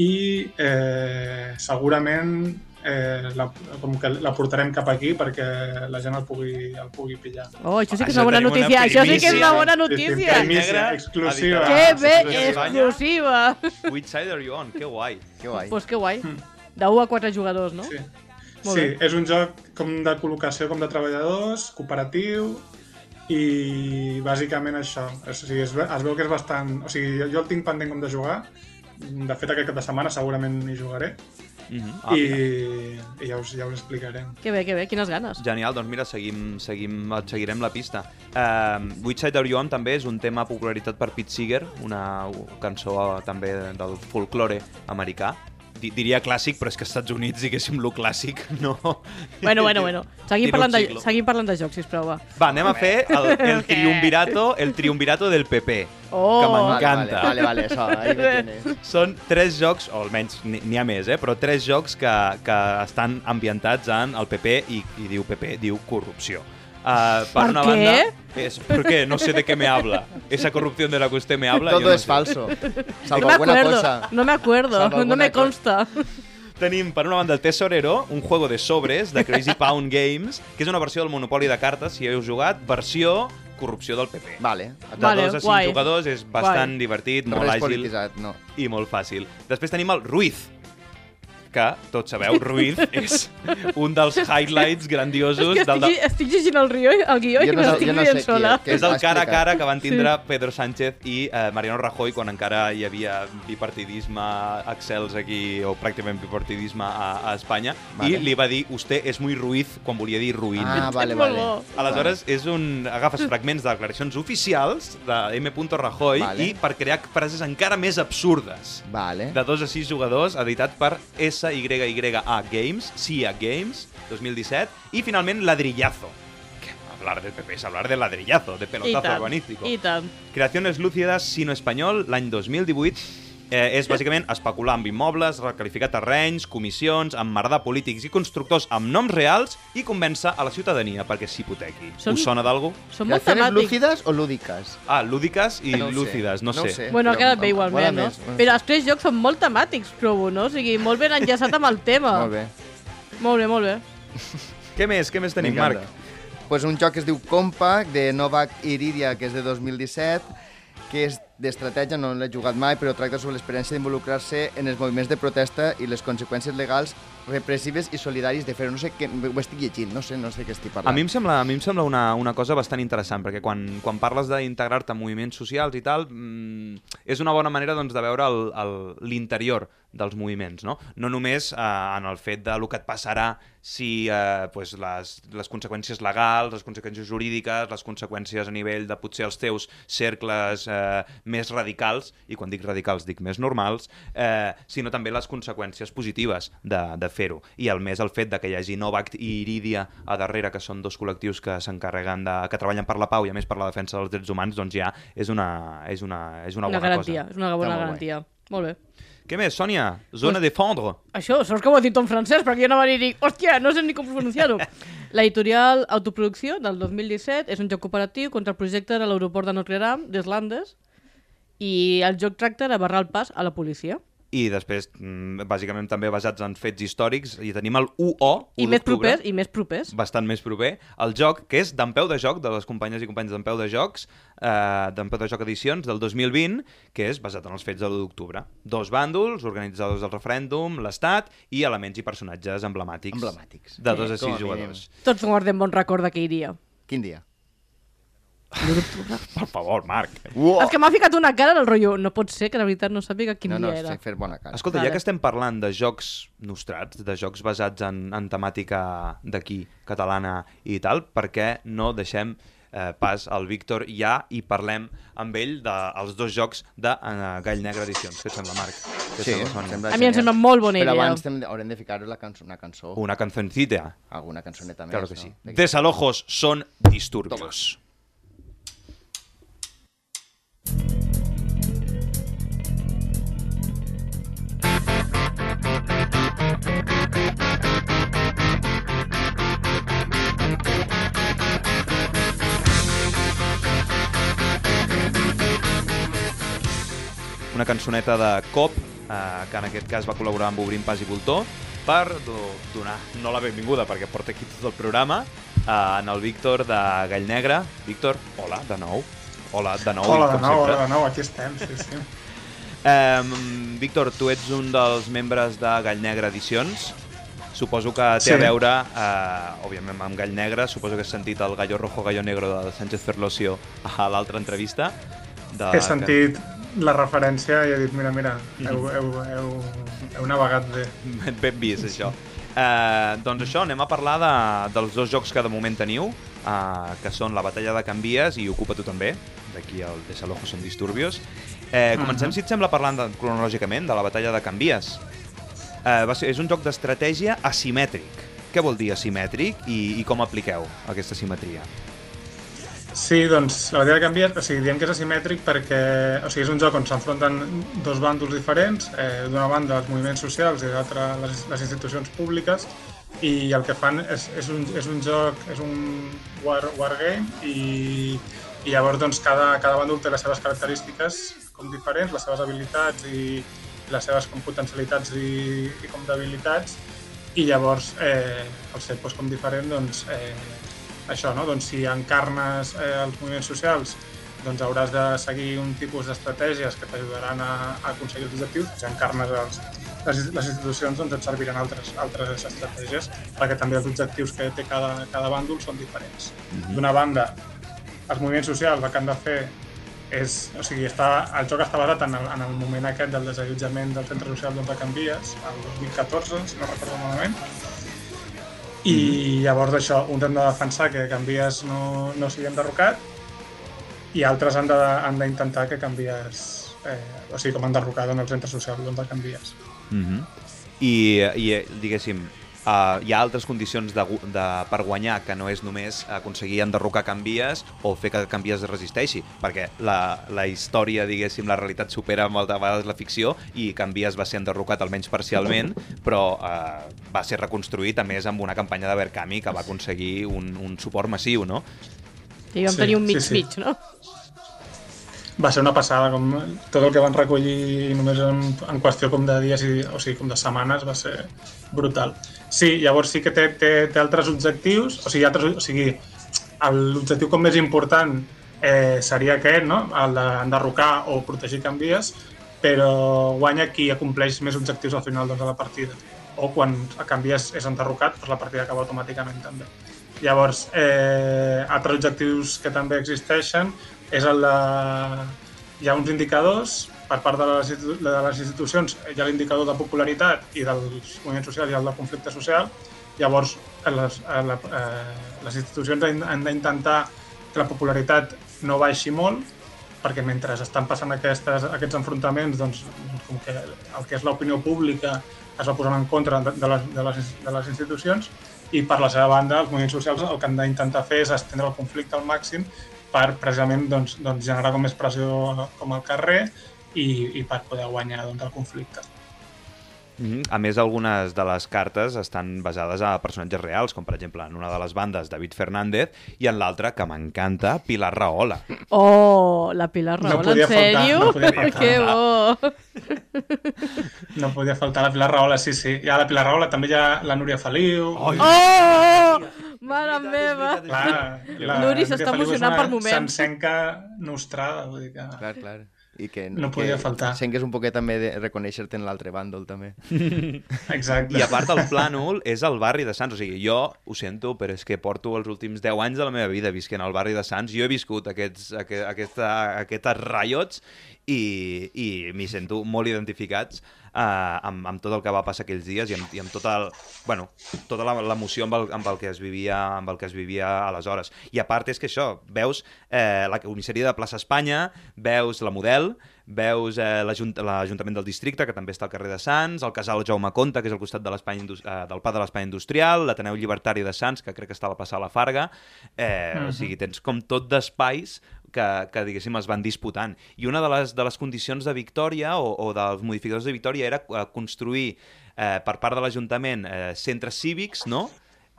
[SPEAKER 6] i eh, segurament eh, la, com que la portarem cap aquí perquè la gent el pugui, el pugui pillar.
[SPEAKER 3] Oh, això sí que és una bona
[SPEAKER 1] tenim una
[SPEAKER 3] notícia. Això sí que és una bona
[SPEAKER 6] Sí, sí,
[SPEAKER 3] notícia.
[SPEAKER 6] primícia, exclusiva.
[SPEAKER 3] Que bé,
[SPEAKER 1] Exclusiva. Which Side Are You On? Que guai.
[SPEAKER 4] Que guai.
[SPEAKER 3] Pues que guai. De 1 a 4 jugadors, no?
[SPEAKER 6] Sí.
[SPEAKER 3] Molt
[SPEAKER 6] sí,
[SPEAKER 3] bé.
[SPEAKER 6] és un joc com de col·locació com de treballadors, cooperatiu i bàsicament això. O sigui, es, ve, es veu que és bastant... O sigui, jo, jo el tinc pendent com de jugar. De fet, aquest cap de setmana segurament hi jugaré.
[SPEAKER 1] Mm -hmm. ah,
[SPEAKER 6] I, i ja, us, ja us explicarem.
[SPEAKER 3] Que bé, que bé, quines ganes.
[SPEAKER 1] Genial, doncs mira, seguim, seguim, et seguirem la pista. Which Side Are You On també és un tema popularitzat per Pete Seeger, una cançó eh, també del folklore americà. Di- Diria clàssic, però és que als Estats Units, diguéssim, lo clàssic, no...
[SPEAKER 3] Bueno, bueno, bueno. Seguim parlant, de, seguim parlant de jocs, sisplau, va.
[SPEAKER 1] Va, anem a fer el, el triumvirato, el triumvirato del PP,
[SPEAKER 3] Oh!
[SPEAKER 1] que m'encanta.
[SPEAKER 4] Vale, vale, vale, això, ahí me tienes.
[SPEAKER 1] Són tres jocs, o almenys n'hi ha més, eh? però tres jocs que, que estan ambientats en el PP i, i diu PP, diu corrupció. Uh, per
[SPEAKER 3] ¿Per
[SPEAKER 1] una
[SPEAKER 3] qué?
[SPEAKER 1] banda, es, ¿por qué? No sé de qué me habla. Esa corrupción de la que usted me habla. yo
[SPEAKER 4] Todo
[SPEAKER 1] no
[SPEAKER 4] es
[SPEAKER 1] sé.
[SPEAKER 4] falso.
[SPEAKER 3] No
[SPEAKER 4] Salvo
[SPEAKER 3] me
[SPEAKER 4] alguna
[SPEAKER 3] acuerdo,
[SPEAKER 4] cosa.
[SPEAKER 3] no me acuerdo,
[SPEAKER 4] Salvo
[SPEAKER 3] no me
[SPEAKER 4] cosa.
[SPEAKER 3] consta.
[SPEAKER 1] Tenim, per una banda, el Tesorero, un juego de sobres de Crazy Pound Games, que és una versió del Monopoli de cartes, si heu jugat, versió corrupció del PP.
[SPEAKER 4] Vale.
[SPEAKER 1] De
[SPEAKER 3] Vale,
[SPEAKER 1] dos a cinc
[SPEAKER 3] guai.
[SPEAKER 1] jugadors és bastant
[SPEAKER 3] Guai.
[SPEAKER 1] divertit,
[SPEAKER 4] No
[SPEAKER 1] molt àgil
[SPEAKER 4] no.
[SPEAKER 1] i molt fàcil. Després tenim el Ruiz, que, tots sabeu, Ruiz és un dels highlights grandiosos
[SPEAKER 3] És que
[SPEAKER 1] del,
[SPEAKER 3] estic, estic llegint el, rio, el guió i
[SPEAKER 4] Jo no
[SPEAKER 3] me
[SPEAKER 4] sé-
[SPEAKER 3] l'estic
[SPEAKER 4] jo no sé
[SPEAKER 3] rient
[SPEAKER 4] qui
[SPEAKER 3] sola.
[SPEAKER 4] és, què
[SPEAKER 1] és el cara a cara que van tindre Pedro Sánchez i eh, Mariano Rajoy quan encara hi havia bipartidisme excels aquí, o pràcticament bipartidisme a, a Espanya,
[SPEAKER 4] Vale.
[SPEAKER 1] i li va dir, usted és muy ruiz, quan volia dir ruïn.
[SPEAKER 4] Ah, vale, vale.
[SPEAKER 1] Aleshores, és un... agafes fragments de declaracions oficials de M. Rajoy
[SPEAKER 4] Vale.
[SPEAKER 1] i per crear frases encara més absurdes.
[SPEAKER 4] Vale.
[SPEAKER 1] De 2 a 6 jugadors, editat per SYYA Games, SIA Games, 2017, i finalment Ladrillazo. Que hablar del PP es hablar de ladrillazo, de
[SPEAKER 3] I
[SPEAKER 1] pelotazo
[SPEAKER 3] tant,
[SPEAKER 1] urbanístico.
[SPEAKER 3] i tant.
[SPEAKER 1] Creaciones lúcidas sino español, l'any 2018, eh, és bàsicament especular amb immobles, recalificar terrenys, comissions, emmerdar polítics i constructors amb noms reals i convèncer a la ciutadania perquè s'hipotequi.
[SPEAKER 3] Són-
[SPEAKER 1] Us sona d'algú?
[SPEAKER 3] Són molt temàtics.
[SPEAKER 4] lúcidas o lúdicas?
[SPEAKER 1] Ah, lúdiques i
[SPEAKER 4] No ho sé,
[SPEAKER 1] lúcides, no,
[SPEAKER 4] no ho
[SPEAKER 1] sé.
[SPEAKER 4] sé.
[SPEAKER 3] Bueno, ha
[SPEAKER 4] però
[SPEAKER 3] quedat bé igualment, no?
[SPEAKER 4] més,
[SPEAKER 3] Però els tres jocs són molt temàtics, trobo, no? O sigui, molt ben enllaçat amb el tema.
[SPEAKER 4] Molt bé.
[SPEAKER 3] Molt bé, molt bé.
[SPEAKER 1] Què més? Què més tenim, Marc?
[SPEAKER 4] Pues un joc que es diu Compact, de Novak Iridia, que és de 2017, que és d'estratègia, no l'he jugat mai, però tracta sobre l'experiència d'involucrar-se en els moviments de protesta i les conseqüències legals repressives i solidaris de fer-ho. No sé què, ho estic llegint, no sé, no sé què estic parlant.
[SPEAKER 1] A mi em sembla, a mi em sembla una, una cosa bastant interessant, perquè quan, quan parles d'integrar-te en moviments socials i tal, mm, és una bona manera doncs, de veure l'interior dels moviments, no? No només eh, en el fet de lo que et passarà si eh, pues, les, les conseqüències legals, les conseqüències jurídiques, les conseqüències a nivell de potser els teus cercles eh, més radicals, i quan dic radicals dic més normals, eh, sinó també les conseqüències positives de, de fer-ho. I el més el fet de que hi hagi Novak i Iridia a darrere, que són dos col·lectius que s'encarreguen de... que treballen per la pau i a més per la defensa dels drets humans, doncs ja és una, és una, és una,
[SPEAKER 3] Una
[SPEAKER 1] bona
[SPEAKER 3] garantia,
[SPEAKER 1] cosa.
[SPEAKER 3] és una bona
[SPEAKER 4] molt
[SPEAKER 3] garantia. Molt bé.
[SPEAKER 1] Què més, Sònia? Zona de fondre.
[SPEAKER 3] Això, sort que ho he dit en francès, perquè jo no va dir, hòstia, no sé ni com pronunciar-ho. L'editorial Autoproducció, del 2017, és un joc cooperatiu contra el projecte de l'aeroport de Notre Dame, d'Eslandes, i el joc tracta de barrar el pas a la policia.
[SPEAKER 1] I després, mm, bàsicament també basats en fets històrics, i tenim el UO,
[SPEAKER 3] I
[SPEAKER 1] 1
[SPEAKER 3] més propers, i més propers.
[SPEAKER 1] bastant més proper, el joc, que és d'en peu de joc, de les companyes i companys d'en peu de jocs, eh, d'en peu de joc edicions del 2020, que és basat en els fets de l'1 d'octubre. Dos bàndols, organitzadors del referèndum, l'Estat i elements i personatges emblemàtics.
[SPEAKER 4] Emblemàtics.
[SPEAKER 1] De dos a
[SPEAKER 4] Com a
[SPEAKER 1] sis
[SPEAKER 4] mínim.
[SPEAKER 1] jugadors.
[SPEAKER 3] Tots guardem bon record d'aquell dia.
[SPEAKER 4] Quin dia?
[SPEAKER 1] Per favor, Marc.
[SPEAKER 4] Uo!
[SPEAKER 3] És que m'ha ficat una cara del rotllo. No pot ser que de veritat no sàpiga quin
[SPEAKER 4] No, no,
[SPEAKER 3] dia era.
[SPEAKER 4] sé fer bona cara.
[SPEAKER 1] Escolta,
[SPEAKER 3] Vale.
[SPEAKER 1] ja que estem parlant de jocs nostrats, de jocs basats en, en temàtica d'aquí, catalana i tal, per què no deixem eh, pas al Víctor ja i parlem amb ell dels dos jocs de eh, Gall Negre Edicions. Què et sembla, Marc? Què
[SPEAKER 4] Sí,
[SPEAKER 1] sembla, Sònia?
[SPEAKER 3] A
[SPEAKER 4] sembla
[SPEAKER 3] mi em sembla molt bona
[SPEAKER 4] Però abans hem- haurem de ficar la cançó, una cançó,
[SPEAKER 1] Una canzoncita.
[SPEAKER 4] alguna cançoneta més,
[SPEAKER 1] Claro que
[SPEAKER 4] no?
[SPEAKER 1] sí.
[SPEAKER 4] De-
[SPEAKER 1] Desalojos son disturbios. Una cançoneta de Cop, eh, que en aquest cas va col·laborar amb Obrim Pas i Voltor, per do- donar, no la benvinguda, perquè porta aquí tot el programa, eh, en el Víctor de Gall Negre. Víctor, hola, de nou. Hola, de nou,
[SPEAKER 6] Hola de nou,
[SPEAKER 1] sempre.
[SPEAKER 6] hola de nou, aquí estem, sí, sí.
[SPEAKER 1] Eh, Víctor, tu ets un dels membres de Gall Negre Edicions. Suposo que té
[SPEAKER 6] Sí.
[SPEAKER 1] a veure, eh, òbviament, amb Gall Negre. Suposo que has sentit el Gallo Rojo, Gallo Negro de Sánchez Ferlosio a l'altra entrevista. De...
[SPEAKER 6] He sentit la referència i he dit, mira, mira, heu, heu, heu, heu navegat bé.
[SPEAKER 1] Ben, vist, això. Eh, doncs això, anem a parlar de, dels dos jocs que de moment teniu, eh, que són la Batalla de Canvies i Ocupa tu també, d'aquí el Desalojos son disturbios. Eh, comencem,
[SPEAKER 6] Mhm.
[SPEAKER 1] si et sembla, parlant de, cronològicament de la Batalla de Canvies. Eh, va ser, és un joc d'estratègia asimètric. Què vol dir asimètric i, i com apliqueu aquesta simetria?
[SPEAKER 6] Sí, doncs la batalla de canvies, o sigui, diem que és asimètric perquè o sigui, és un joc on s'enfronten dos bàndols diferents, eh, d'una banda els moviments socials i de l'altra les, les institucions públiques, i el que fan és, és, un, és un joc, és un war, wargame i, i llavors doncs, cada, cada bàndol té les seves característiques com diferents, les seves habilitats i les seves com potencialitats i, i com debilitats. I llavors eh, al ser doncs, com diferent doncs, eh, això, no? doncs, si encarnes eh, els moviments socials doncs hauràs de seguir un tipus d'estratègies que t'ajudaran a, a aconseguir els objectius. Si encarnes els, les, les institucions doncs et serviran altres, altres estratègies perquè també els objectius que té cada, cada bàndol són diferents. D'una banda, els moviments socials el que han de fer és, o sigui, està, el joc està basat en el, en el moment aquest del desallotjament del centre social d'on Canvies, el 2014, si no recordo malament, i llavors això, uns han de defensar que Canvies no, no sigui enderrocat i altres han d'intentar que Canvies, eh, o sigui, com enderrocat en el centre social d'on de Canvies.
[SPEAKER 1] Mm -hmm. I, I, diguéssim, uh, hi ha altres condicions de, de, per guanyar que no és només aconseguir enderrocar canvies o fer que canvies es resisteixi, perquè la, la història, diguéssim, la realitat supera moltes vegades la ficció i canvies va ser enderrocat almenys parcialment, però uh, va ser reconstruït a més amb una campanya de Berkami que va aconseguir un, un suport massiu, no?
[SPEAKER 3] I vam
[SPEAKER 6] Sí,
[SPEAKER 3] tenir un
[SPEAKER 6] sí,
[SPEAKER 3] mig-mig,
[SPEAKER 6] sí.
[SPEAKER 3] no?
[SPEAKER 6] Va ser una passada, com tot el que van recollir només en, en qüestió com de dies, i, o sigui, com de setmanes, va ser brutal. Sí, llavors sí que té, té, té altres objectius, o sigui, altres, o sigui l'objectiu com més important eh, seria aquest, no? el d'enderrocar o protegir canvies, però guanya qui acompleix més objectius al final doncs, de la partida. O quan a canvies és enderrocat, doncs la partida acaba automàticament també. Llavors, eh, altres objectius que també existeixen és el de... Hi ha uns indicadors per part de les, de les institucions, hi ha l'indicador de popularitat i dels moviments socials i el de conflicte social. Llavors, les, la, eh, les institucions han d'intentar que la popularitat no baixi molt, perquè mentre estan passant aquestes, aquests enfrontaments, doncs, com que el que és l'opinió pública es va posant en contra de, de, les, de, les, de les institucions i per la seva banda els moviments socials el que han d'intentar fer és estendre el conflicte al màxim per precisament doncs, doncs, generar com més pressió com al carrer i, i per poder guanyar doncs, el conflicte.
[SPEAKER 1] Mm -hmm. A més, algunes de les cartes estan basades a personatges reals, com per exemple en una de les bandes David Fernández i en l'altra, que m'encanta, Pilar Rahola.
[SPEAKER 3] Oh, la Pilar
[SPEAKER 6] No
[SPEAKER 3] Rahola,
[SPEAKER 6] podia
[SPEAKER 3] en sèrio?
[SPEAKER 6] no podia faltar.
[SPEAKER 3] que bo!
[SPEAKER 6] No podia faltar la Pilar Rahola, sí, sí. Hi ha la Pilar Rahola, també hi ha la Núria Feliu.
[SPEAKER 1] Oh,
[SPEAKER 3] Oh! Mare meva!
[SPEAKER 6] Clar, la
[SPEAKER 3] Nuri
[SPEAKER 6] Núria
[SPEAKER 3] s'està emocionant per moments.
[SPEAKER 6] Sencenca nostrada, vull dir que...
[SPEAKER 4] Clar, clar. I que,
[SPEAKER 6] No
[SPEAKER 4] que
[SPEAKER 6] podia faltar.
[SPEAKER 4] Sent que és un poquet també de reconèixer-te en l'altre bàndol, també.
[SPEAKER 6] Exacte.
[SPEAKER 1] I a part, el Plànol és el barri de Sants. O sigui, jo ho sento, però és que porto els últims 10 anys de la meva vida visquent al barri de Sants. Jo he viscut aquests, aquest, aquesta, aquestes rayots i, i m'hi sento molt identificats uh, amb, amb tot el que va passar aquells dies i amb, i amb tot el, bueno, tota l'emoció amb, el, amb, el que es vivia, amb el que es vivia aleshores. I a part és que això, veus eh, la comissaria de plaça Espanya, veus la Model, veus eh, l'Ajunt- l'Ajuntament del Districte, que també està al carrer de Sants, el casal Jaume Conta, que és al costat de l'Espai eh, del Pla de l'Espai Industrial, l'Ateneu Llibertari de Sants, que crec que està a la de la Farga, eh,
[SPEAKER 6] Mhm.
[SPEAKER 1] o sigui, tens com tot d'espais que, que diguéssim, es van disputant. I una de les, de les condicions de victòria o, o dels modificadors de victòria era eh, construir eh, per part de l'Ajuntament eh, centres cívics, no?,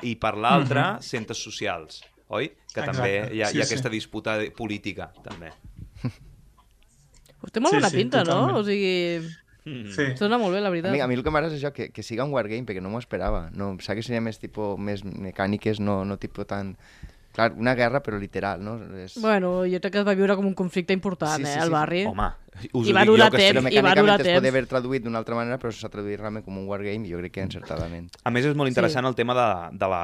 [SPEAKER 1] i per l'altra
[SPEAKER 6] Mhm.
[SPEAKER 1] centres socials, oi? Que
[SPEAKER 6] Exacte,
[SPEAKER 1] també hi ha,
[SPEAKER 6] sí,
[SPEAKER 1] hi ha
[SPEAKER 6] sí.
[SPEAKER 1] aquesta disputa política, també.
[SPEAKER 3] Us té molt
[SPEAKER 6] Sí,
[SPEAKER 3] bona
[SPEAKER 6] sí,
[SPEAKER 3] pinta, no?
[SPEAKER 6] totalment.
[SPEAKER 3] O sigui,
[SPEAKER 6] Sí.
[SPEAKER 3] sona molt bé, la
[SPEAKER 4] A
[SPEAKER 3] veritat.
[SPEAKER 4] mi, a mi el que m'agrada és això, que, que siga un wargame, perquè no m'ho esperava. No, pensava que seria més, tipo, més mecàniques, no, no tipo tan... Clar, una guerra, però literal, no? És...
[SPEAKER 3] Bueno, jo crec que es va viure com un conflicte important,
[SPEAKER 4] Sí, sí,
[SPEAKER 3] eh,
[SPEAKER 4] sí,
[SPEAKER 3] al
[SPEAKER 4] sí.
[SPEAKER 3] barri.
[SPEAKER 1] Home, us
[SPEAKER 3] I
[SPEAKER 1] ho
[SPEAKER 3] va
[SPEAKER 1] dic
[SPEAKER 3] durar
[SPEAKER 1] jo que
[SPEAKER 3] temps, i va
[SPEAKER 4] mecànicament
[SPEAKER 3] durar
[SPEAKER 4] es
[SPEAKER 3] temps.
[SPEAKER 4] podria haver traduït d'una altra manera, però s'ha traduït realment com un wargame, i jo crec que encertadament.
[SPEAKER 1] A més, és molt interessant
[SPEAKER 3] Sí.
[SPEAKER 1] el tema de, de la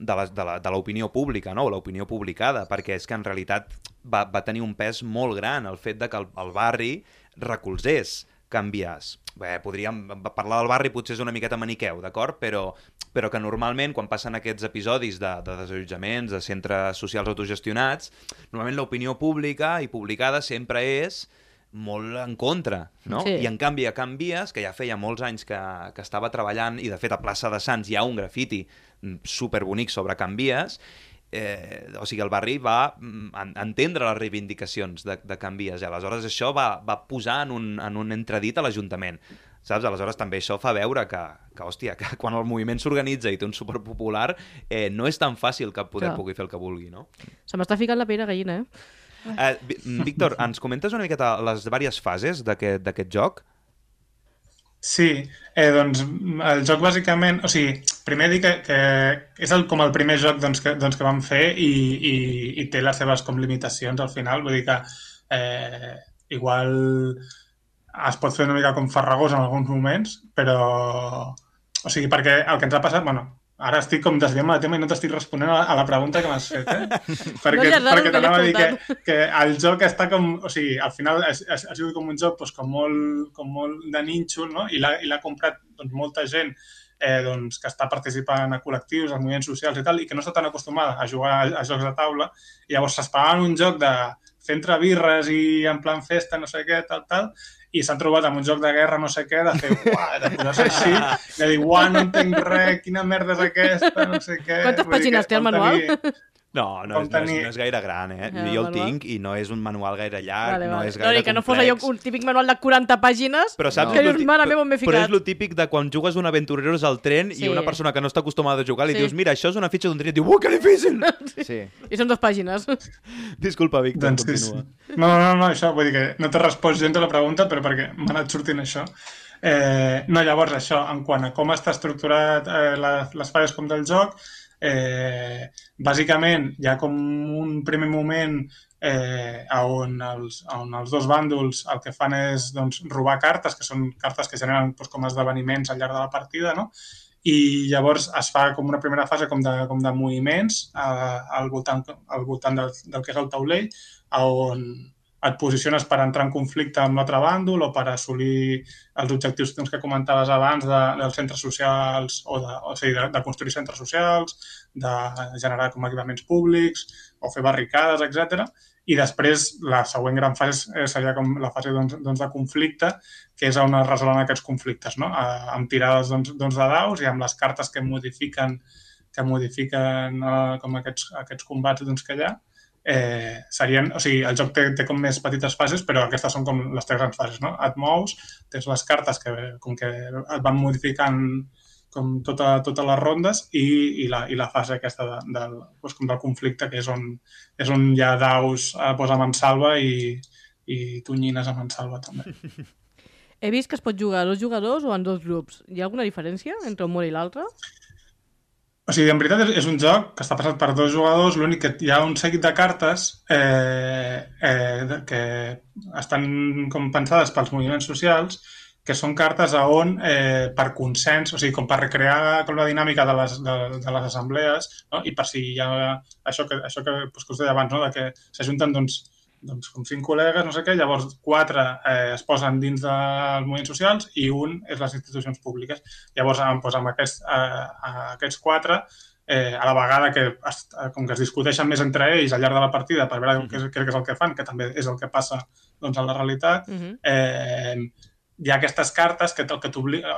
[SPEAKER 1] de la- de la- de l'opinió pública, no? o l'opinió publicada, perquè és que en realitat va, va tenir un pes molt gran el fet de que el, el barri recolzés canvies. Bé, podríem parlar del barri potser és una miqueta maniqueu, d'acord? Però, però que normalment quan passen aquests episodis de, de desallotjaments, de centres socials autogestionats, normalment l'opinió pública i publicada sempre és molt en contra, no?
[SPEAKER 3] Sí.
[SPEAKER 1] I en canvi a Can Vies, que ja feia molts anys que, que estava treballant, i de fet a plaça de Sants hi ha un grafiti superbonic sobre Can Vies, eh, o sigui, el barri va mm, en- entendre les reivindicacions de, de Can Vies, i aleshores això va, va posar en un, en un entredit a l'Ajuntament. Saps? Aleshores també això fa veure que, que, hòstia, que quan el moviment s'organitza i té un suport popular, eh, no és tan fàcil que poder
[SPEAKER 3] Clar.
[SPEAKER 1] pugui fer el que vulgui, no?
[SPEAKER 3] Se m'està ficant la pell de gallina, eh?
[SPEAKER 1] Eh, Víctor, ens comentes una miqueta les diverses fases d'aquest joc?
[SPEAKER 6] Sí, eh, doncs el joc bàsicament, o sigui, primer dir que, que és el, com el primer joc doncs, que, doncs, que vam fer i, i, i té les seves com limitacions al final, vull dir que eh, igual es pot fer una mica com farragós en alguns moments, però o sigui, perquè el que ens ha passat, bueno, ara estic com desviant el tema i no t'estic responent a la, pregunta que m'has fet, eh? perquè
[SPEAKER 3] dat
[SPEAKER 6] perquè t'anava a dir que, que el joc està com... O sigui, al final ha, ha, sigut com un joc doncs, com, molt, com molt de nínxol, no? I l'ha i l'ha comprat doncs, molta gent eh, doncs, que està participant a col·lectius, a moviments socials i tal, i que no està tan acostumada a jugar a, a jocs de taula. I llavors s'esperaven un joc de fer entre birres i en plan festa, no sé què, tal, tal, i s'han trobat amb un joc de guerra no sé què, de fer, uah, de posar-se així, de dir, uah, no entenc res, quina merda és aquesta, no sé què.
[SPEAKER 3] Quantes pàgines té el manual?
[SPEAKER 6] tenir-
[SPEAKER 1] No, no, és, no, és,
[SPEAKER 6] tenir-
[SPEAKER 1] no és gaire gran, eh?
[SPEAKER 3] Ah,
[SPEAKER 1] jo el
[SPEAKER 3] manual.
[SPEAKER 1] tinc i no és un manual gaire llarg,
[SPEAKER 3] Vale,
[SPEAKER 1] no
[SPEAKER 3] vale.
[SPEAKER 1] és
[SPEAKER 3] No,
[SPEAKER 1] gaire
[SPEAKER 3] ni que no fos allò un típic manual de 40 pàgines
[SPEAKER 1] Però saps
[SPEAKER 3] que
[SPEAKER 1] lo
[SPEAKER 3] dius, mare meva, m'he
[SPEAKER 1] Però és
[SPEAKER 3] ficat.
[SPEAKER 1] lo típic de quan jugues un aventureros al tren
[SPEAKER 3] Sí.
[SPEAKER 1] i una persona que no està acostumada a jugar li
[SPEAKER 3] Sí.
[SPEAKER 1] dius, mira, això és una fitxa d'un tren, i diu, uh, que difícil!
[SPEAKER 4] Sí.
[SPEAKER 3] I són dues pàgines.
[SPEAKER 1] Disculpa, Víctor,
[SPEAKER 6] Doncs sí, sí.
[SPEAKER 1] continua.
[SPEAKER 6] No, no, no, això, vull dir que no t'he respost gens a la pregunta, però perquè m'ha anat sortint això. Eh, no, llavors, això, en quant a com està estructurat eh, la, les fases com del joc, eh, bàsicament hi ha com un primer moment eh, on, els, on els dos bàndols el que fan és doncs, robar cartes, que són cartes que generen doncs, com a esdeveniments al llarg de la partida, no? i llavors es fa com una primera fase com de, com de moviments eh, al voltant, al voltant del, del que és el taulell, on et posiciones per entrar en conflicte amb l'altre bàndol o per assolir els objectius doncs, que comentaves abans de, dels centres socials o, de, o sigui, de, de construir centres socials, de generar com equipaments públics o fer barricades, etc. I després la següent gran fase seria com la fase doncs, doncs, de conflicte, que és on es resolen aquests conflictes, no? Eh, amb tirades doncs, doncs, de daus i amb les cartes que modifiquen que modifiquen eh, com aquests, aquests combats doncs, que hi ha eh, serien, o sigui, el joc té, té com més petites fases, però aquestes són com les tres grans fases, no? Et mous, tens les cartes que com que et van modificant com tota, totes les rondes i, i, la, i la fase aquesta de, del, doncs com del conflicte, que és on, és on hi ha daus a posar mansalva i, i tonyines a mansalva també.
[SPEAKER 3] He vist que es pot jugar a dos jugadors o en dos grups. Hi ha alguna diferència entre un mur i l'altre?
[SPEAKER 6] O sigui, en veritat és, un joc que està passat per dos jugadors, l'únic que hi ha un seguit de cartes eh, eh, que estan com pensades pels moviments socials, que són cartes a on, eh, per consens, o sigui, com per recrear com la dinàmica de les, de, de les assemblees, no? i per si hi ha això que, això que, doncs, que us deia abans, no? de que s'ajunten doncs, doncs, com cinc col·legues, no sé què, llavors quatre eh, es posen dins dels moviments socials i un és les institucions públiques. Llavors, doncs, amb aquests, eh, aquests quatre, eh, a la vegada que es, eh, com que es discuteixen més entre ells al llarg de la partida per veure què, és- què és el que fan, que també és el que passa doncs, a la realitat,
[SPEAKER 3] Uh -huh.
[SPEAKER 6] eh, hi ha aquestes cartes que, que,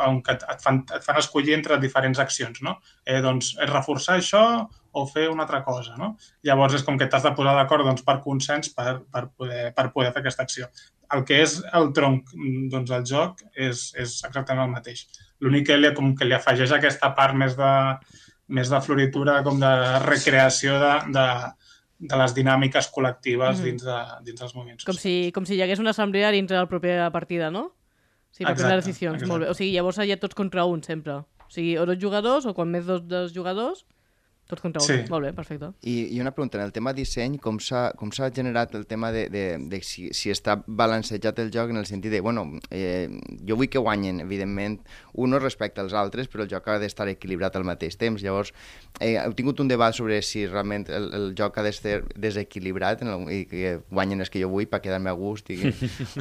[SPEAKER 6] on que et, fan, et fan escollir entre diferents accions, no? Eh, doncs, reforçar això o fer una altra cosa, no? Llavors és com que t'has de posar d'acord doncs, per consens per, per, poder, per poder fer aquesta acció. El que és el tronc mm, doncs, del joc és, és exactament el mateix. L'únic que, li, com que li afegeix aquesta part més de, més de floritura, com de recreació de, de, de les dinàmiques col·lectives
[SPEAKER 3] Mhm.
[SPEAKER 6] dins, de, dins dels moviments.
[SPEAKER 3] Com si, com si hi hagués una assemblea dintre de la propera partida, no? Sí, per prendre
[SPEAKER 6] Exacte,
[SPEAKER 3] decisions.
[SPEAKER 6] exacte.
[SPEAKER 3] Molt bé. O sigui, llavors hi ha tots contra un, sempre. O sigui, o dos jugadors, o quan més dos, dos jugadors, tots contra un.
[SPEAKER 4] Sí.
[SPEAKER 3] Molt bé, perfecte.
[SPEAKER 4] I, I una pregunta, en el tema disseny, com s'ha com s'ha generat el tema de, de, de si, si està balancejat el joc en el sentit de, bueno, eh, jo vull que guanyen, evidentment, unos respecte als altres, però el joc ha d'estar equilibrat al mateix temps. Llavors, eh, heu tingut un debat sobre si realment el, el joc ha d'estar desequilibrat en el, i que guanyen els que jo vull per quedar-me a gust, i, que-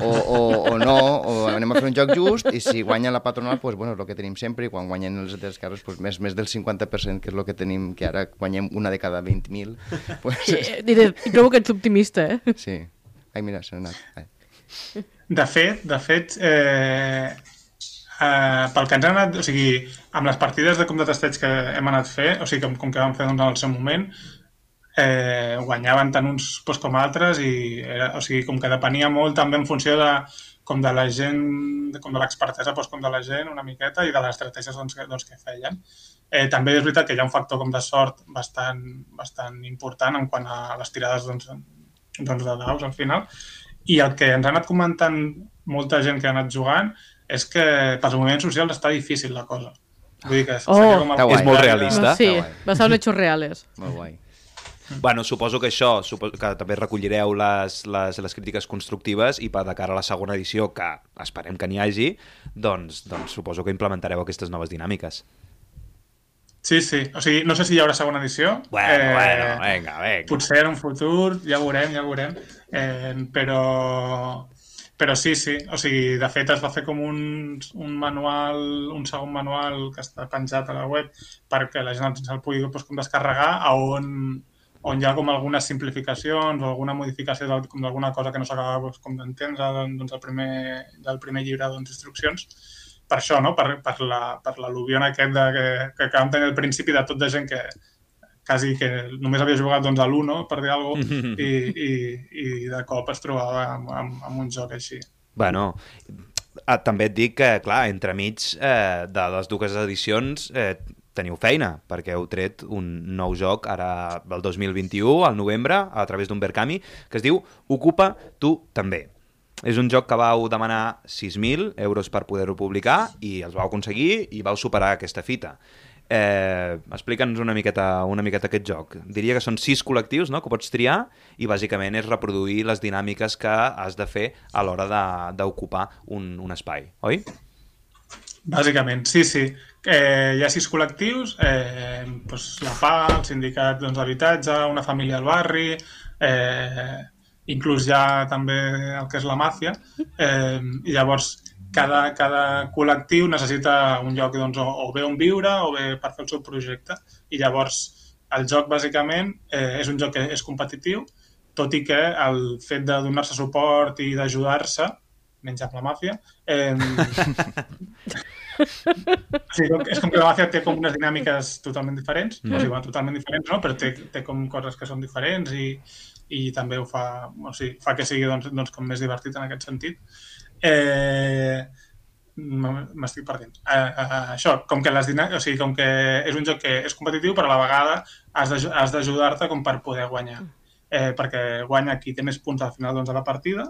[SPEAKER 4] o, o, o no, o anem a fer un joc just, i si guanya la patronal, pues, bueno, és el que tenim sempre, i quan guanyen els d'esquerres, pues, més, més del 50%, que és el que tenim, que ara guanyem una de cada 20.000. Pues,
[SPEAKER 3] Eh, diré, I trobo que ets optimista, eh?
[SPEAKER 4] Sí. Ai, mira, s'ha anat. Ai.
[SPEAKER 6] De fet, de fet, eh, eh, pel que ens han anat, o sigui, amb les partides de com de testeig que hem anat fer, o sigui, com, com que vam fer doncs, en el seu moment, eh, guanyaven tant uns doncs, com altres i era, o sigui, com que depenia molt també en funció de com de la gent, com de l'expertesa doncs, com de la gent una miqueta i de les estratègies doncs, que, doncs, que feien. Eh, també és veritat que hi ha un factor com de sort bastant, bastant important en quant a les tirades doncs, doncs de daus al final i el que ens ha anat comentant molta gent que ha anat jugant és que pels moviments socials està difícil la cosa. Vull dir que
[SPEAKER 3] Oh!
[SPEAKER 6] com el
[SPEAKER 1] És molt realista.
[SPEAKER 3] Sí, basat en hechos reales.
[SPEAKER 4] Molt guai.
[SPEAKER 1] Bueno, suposo que això, suposo que també recollireu les, les, les crítiques constructives i per de cara a la segona edició, que esperem que n'hi hagi, doncs, doncs suposo que implementareu aquestes noves dinàmiques.
[SPEAKER 6] Sí, sí. O sigui, no sé si hi haurà segona edició.
[SPEAKER 1] Bueno, bueno, vinga, vinga.
[SPEAKER 6] Potser en un futur, ja veurem, ja veurem. Eh, però, però sí, sí. O sigui, de fet es va fer com un, un manual, un segon manual que està penjat a la web perquè la gent se'l pugui doncs, com descarregar a on on hi ha com algunes simplificacions o alguna modificació d'alguna cosa que no s'acaba doncs, com d'entendre doncs, del, primer, del primer llibre doncs, d'instruccions. Per això, no? per, per la- per aquest de, que, que acabem tenint al principi de tot de gent que quasi que només havia jugat doncs, a l'1, per dir alguna cosa, i, i, i de cop es trobava amb, amb, amb un joc així.
[SPEAKER 1] Bueno, ah, també et dic que, clar, entremig eh, de les dues edicions eh, teniu feina, perquè heu tret un nou joc ara el 2021, al novembre, a través d'un Berkami, que es diu Ocupa tu també. És un joc que vau demanar 6.000 euros per poder-ho publicar i els vau aconseguir i vau superar aquesta fita. Eh, Explica'ns una miqueta, una miqueta aquest joc. Diria que són sis col·lectius no?, que pots triar i bàsicament és reproduir les dinàmiques que has de fer a l'hora d'ocupar un, un espai, oi?
[SPEAKER 6] Bàsicament, sí, sí. Eh, hi ha sis col·lectius, eh, doncs la PA, el sindicat doncs, d'habitatge, una família al barri, eh, inclús ha també el que és la màfia, eh, i llavors cada, cada col·lectiu necessita un lloc doncs, o, o bé on viure o bé per fer el seu projecte. I llavors el joc bàsicament eh, és un joc que és competitiu, tot i que el fet de donar-se suport i d'ajudar-se, menys amb la màfia, eh, Sí, és com que la màfia té com unes dinàmiques totalment diferents,
[SPEAKER 1] mm.
[SPEAKER 6] o sigui, bueno, totalment diferents, no? però té, té com coses que són diferents i, i també ho fa, o sigui, fa que sigui doncs, doncs, com més divertit en aquest sentit. Eh, m'estic perdent. Eh, eh, això, com que, les dinà... o sigui, com que és un joc que és competitiu, però a la vegada has d'aju- has d'ajudar-te com per poder guanyar. Eh, perquè guanya qui té més punts al final doncs, de la partida